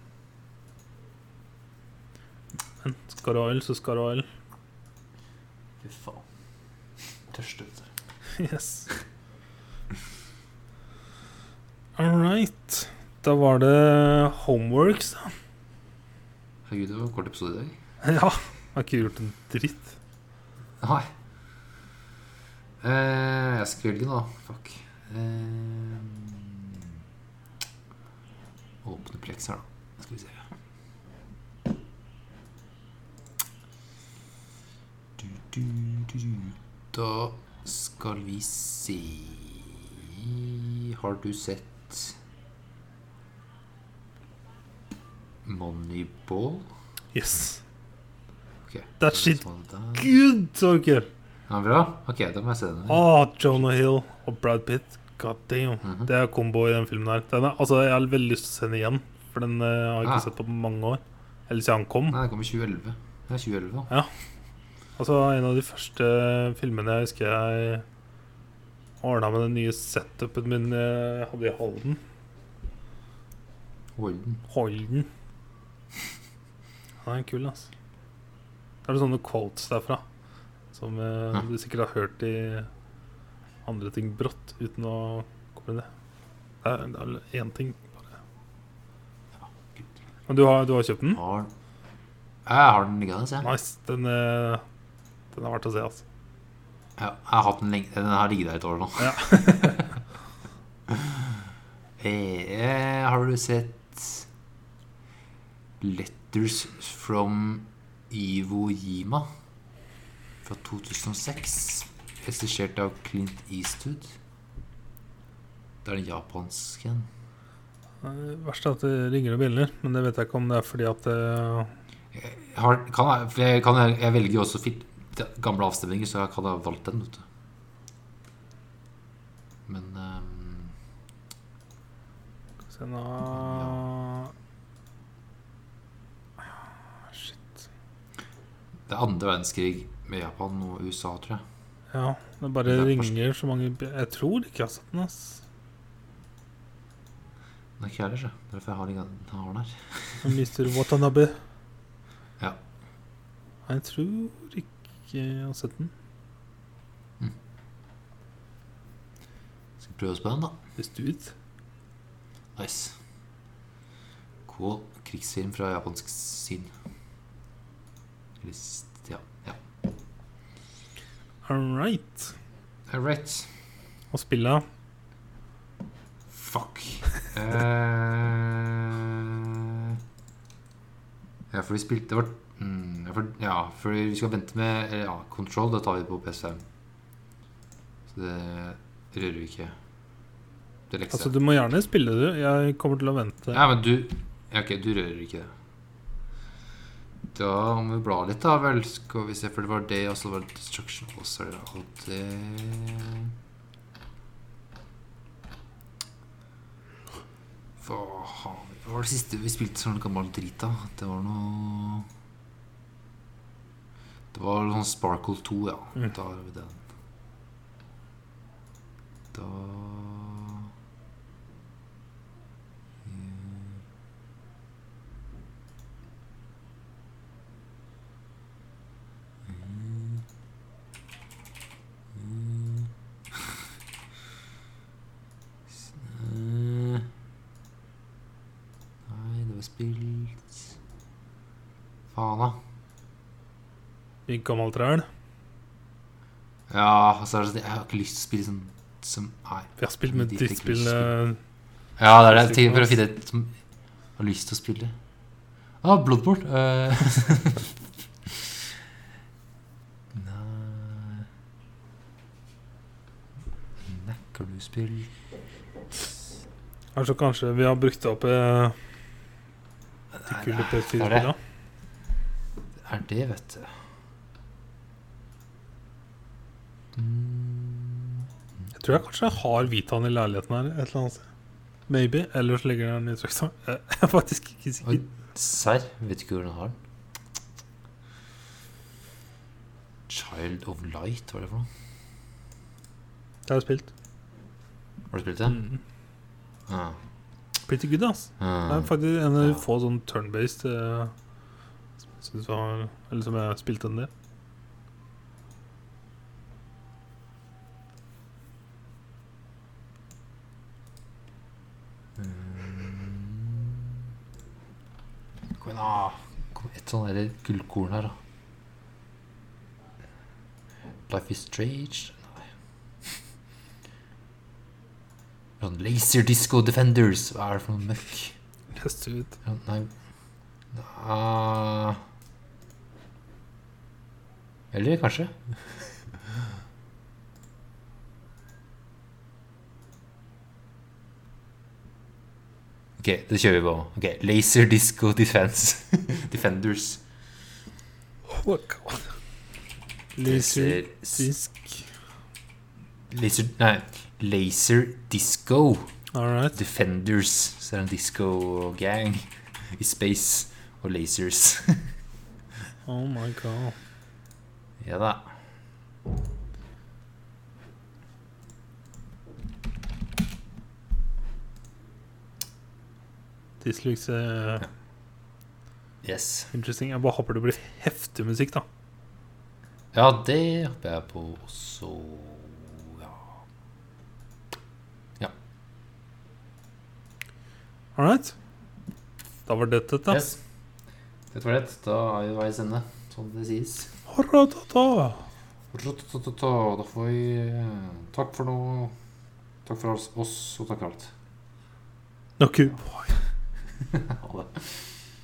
Speaker 1: Men skal du ha øl, så skal du ha øl.
Speaker 2: Fy faen. Tørste, ut du.
Speaker 1: Yes. All right. Da var det homeworks, da.
Speaker 2: Herregud, det var en kort episode i dag.
Speaker 1: Ja. Har ikke gjort en dritt.
Speaker 2: Nei. Eh, jeg skal velge nå. Fuck. Eh, åpne Plex her, da. Skal vi se. Du, du, du, du. Da skal vi se Har du sett Moneyball?
Speaker 1: Yes.
Speaker 2: Okay.
Speaker 1: That shit
Speaker 2: good.
Speaker 1: Gud, Den kult!
Speaker 2: Ja, bra. Ok, da må jeg se den.
Speaker 1: Ah, Jonah Hill og Brad Pitt. God damn.
Speaker 2: Mhm.
Speaker 1: Det er kombo i den filmen her. Den er, altså, jeg har veldig lyst til å se den igjen, for den uh, har jeg ikke
Speaker 2: Ah.
Speaker 1: sett på mange år. Eller siden han kom.
Speaker 2: Nei, den kom i 2011. Det er 2011 da. Ja.
Speaker 1: Altså, en av de første filmene jeg husker jeg ordna med den nye setupen min jeg hadde i Halden.
Speaker 2: Holden.
Speaker 1: Holden. Han er kul, altså. Det er sånne quotes derfra som eh,
Speaker 2: Ja.
Speaker 1: du sikkert har hørt i andre ting brått uten å komme det. Det er, det er én ting. bare. Men du har, du har kjøpt den?
Speaker 2: Har Jeg har den liggende, jeg.
Speaker 1: Nice. Den, eh, den er verdt å se, altså.
Speaker 2: Ja, jeg har hatt den lenge. Den har ligget der et år nå.
Speaker 1: Ja.
Speaker 2: eh, har du sett Letters from Iwo Jima fra 2006? Regissert av Clint Eastwood. Det er den japanske en.
Speaker 1: Det verste er at det ringer og bjeller, men det vet jeg ikke om det er fordi at det
Speaker 2: Jeg, har, kan, jeg, kan, jeg, jeg velger jo også fil, gamle avstemninger, så jeg kan ha valgt den. Vet du. Men ehm,
Speaker 1: Se nå Shit.
Speaker 2: Det er andre verdenskrig med Japan og USA, tror jeg.
Speaker 1: Ja, det bare
Speaker 2: Det er
Speaker 1: ringer så mange Jeg tror ikke jeg har sett den, ass.
Speaker 2: Nei, ikke jeg heller, så. Det er derfor jeg har, den- her.
Speaker 1: Mr. Watanabe.
Speaker 2: Ja.
Speaker 1: Jeg tror ikke jeg har sett den.
Speaker 2: Skal vi prøve oss på den, da.
Speaker 1: Hvis du vet.
Speaker 2: Nice. Cool. Krigsfilm fra japansk syn. Eller ja. ja.
Speaker 1: All right.
Speaker 2: All right.
Speaker 1: Og spillet
Speaker 2: Fuck. Eh, ja, for vi spilte vårt mm, ja, for, ja, for vi skal vente med ja, Control. Da tar vi på PS5. Så det rører vi ikke. Det lekser.
Speaker 1: Altså, du må gjerne spille du. Jeg kommer til å vente.
Speaker 2: Ja, men du ja, Ok, du rører ikke det. Da må vi bla litt, da vel. Skal vi se, for det var det, og så var det Destruction. Og så er det Hva har vi var det siste vi spilte sånn gammel drit, da? Det var noe Det var sånn Sparkle 2, ja.
Speaker 1: Mm.
Speaker 2: Da har vi den. Da spilt Faen, da.
Speaker 1: Big gammelt trøl?
Speaker 2: Ja, altså, det jeg har ikke lyst til å spille sånn som Nei.
Speaker 1: Vi har spilt med drittspill eh,
Speaker 2: Ja, det er det. Jeg for å finne et som har lyst til å spille. Ah, Bloodborne. Uh. Nei Nekker du spill
Speaker 1: Altså kanskje vi har brukt opp eh, de
Speaker 2: Nei,
Speaker 1: kule
Speaker 2: det er
Speaker 1: PS4-spillene.
Speaker 2: Det er det, vet du. Mm.
Speaker 1: Jeg tror jeg kanskje har Vitaen i leiligheten her et eller annet sted. Maybe. Eller så ligger den i trykkstang. Jeg er faktisk ikke sikker.
Speaker 2: serr? Vet ikke hvor den har den. Child of Light, hva er det for noe?
Speaker 1: Det har jeg spilt.
Speaker 2: Har du spilt det?
Speaker 1: Mm.
Speaker 2: Ah.
Speaker 1: Pretty good, ass. Det
Speaker 2: Ah.
Speaker 1: er faktisk en av de få sånn turn-based uh, var Eller som jeg spilte en del.
Speaker 2: Kom igjen, da. Kom et sånn gullkorn her, da. Life is strange Nei. Sånn Laser Disco Defenders. Hva er det for noe møkk?
Speaker 1: Lest ut.
Speaker 2: Ja, Nei da. Eller kanskje? Ok, det kjører vi på. Ok, Laser Disco Defense. Defenders.
Speaker 1: Oh, Laser- disk.
Speaker 2: Laser Nei, Laser Disco
Speaker 1: Alright.
Speaker 2: Defenders. Så er det en disco-gang i space og lasers.
Speaker 1: Oh my god.
Speaker 2: ja da.
Speaker 1: This looks eh,
Speaker 2: Yes.
Speaker 1: interesting. Jeg bare håper det blir heftig musikk, da.
Speaker 2: Ja, det håper jeg på også. Ja.
Speaker 1: All right. Da var dette det.
Speaker 2: Yes. Det var det. Da er vi veis ende, som det sies. Da får vi eh, Takk for noe. Takk for oss, og takk for alt.
Speaker 1: Ok.
Speaker 2: Ha det.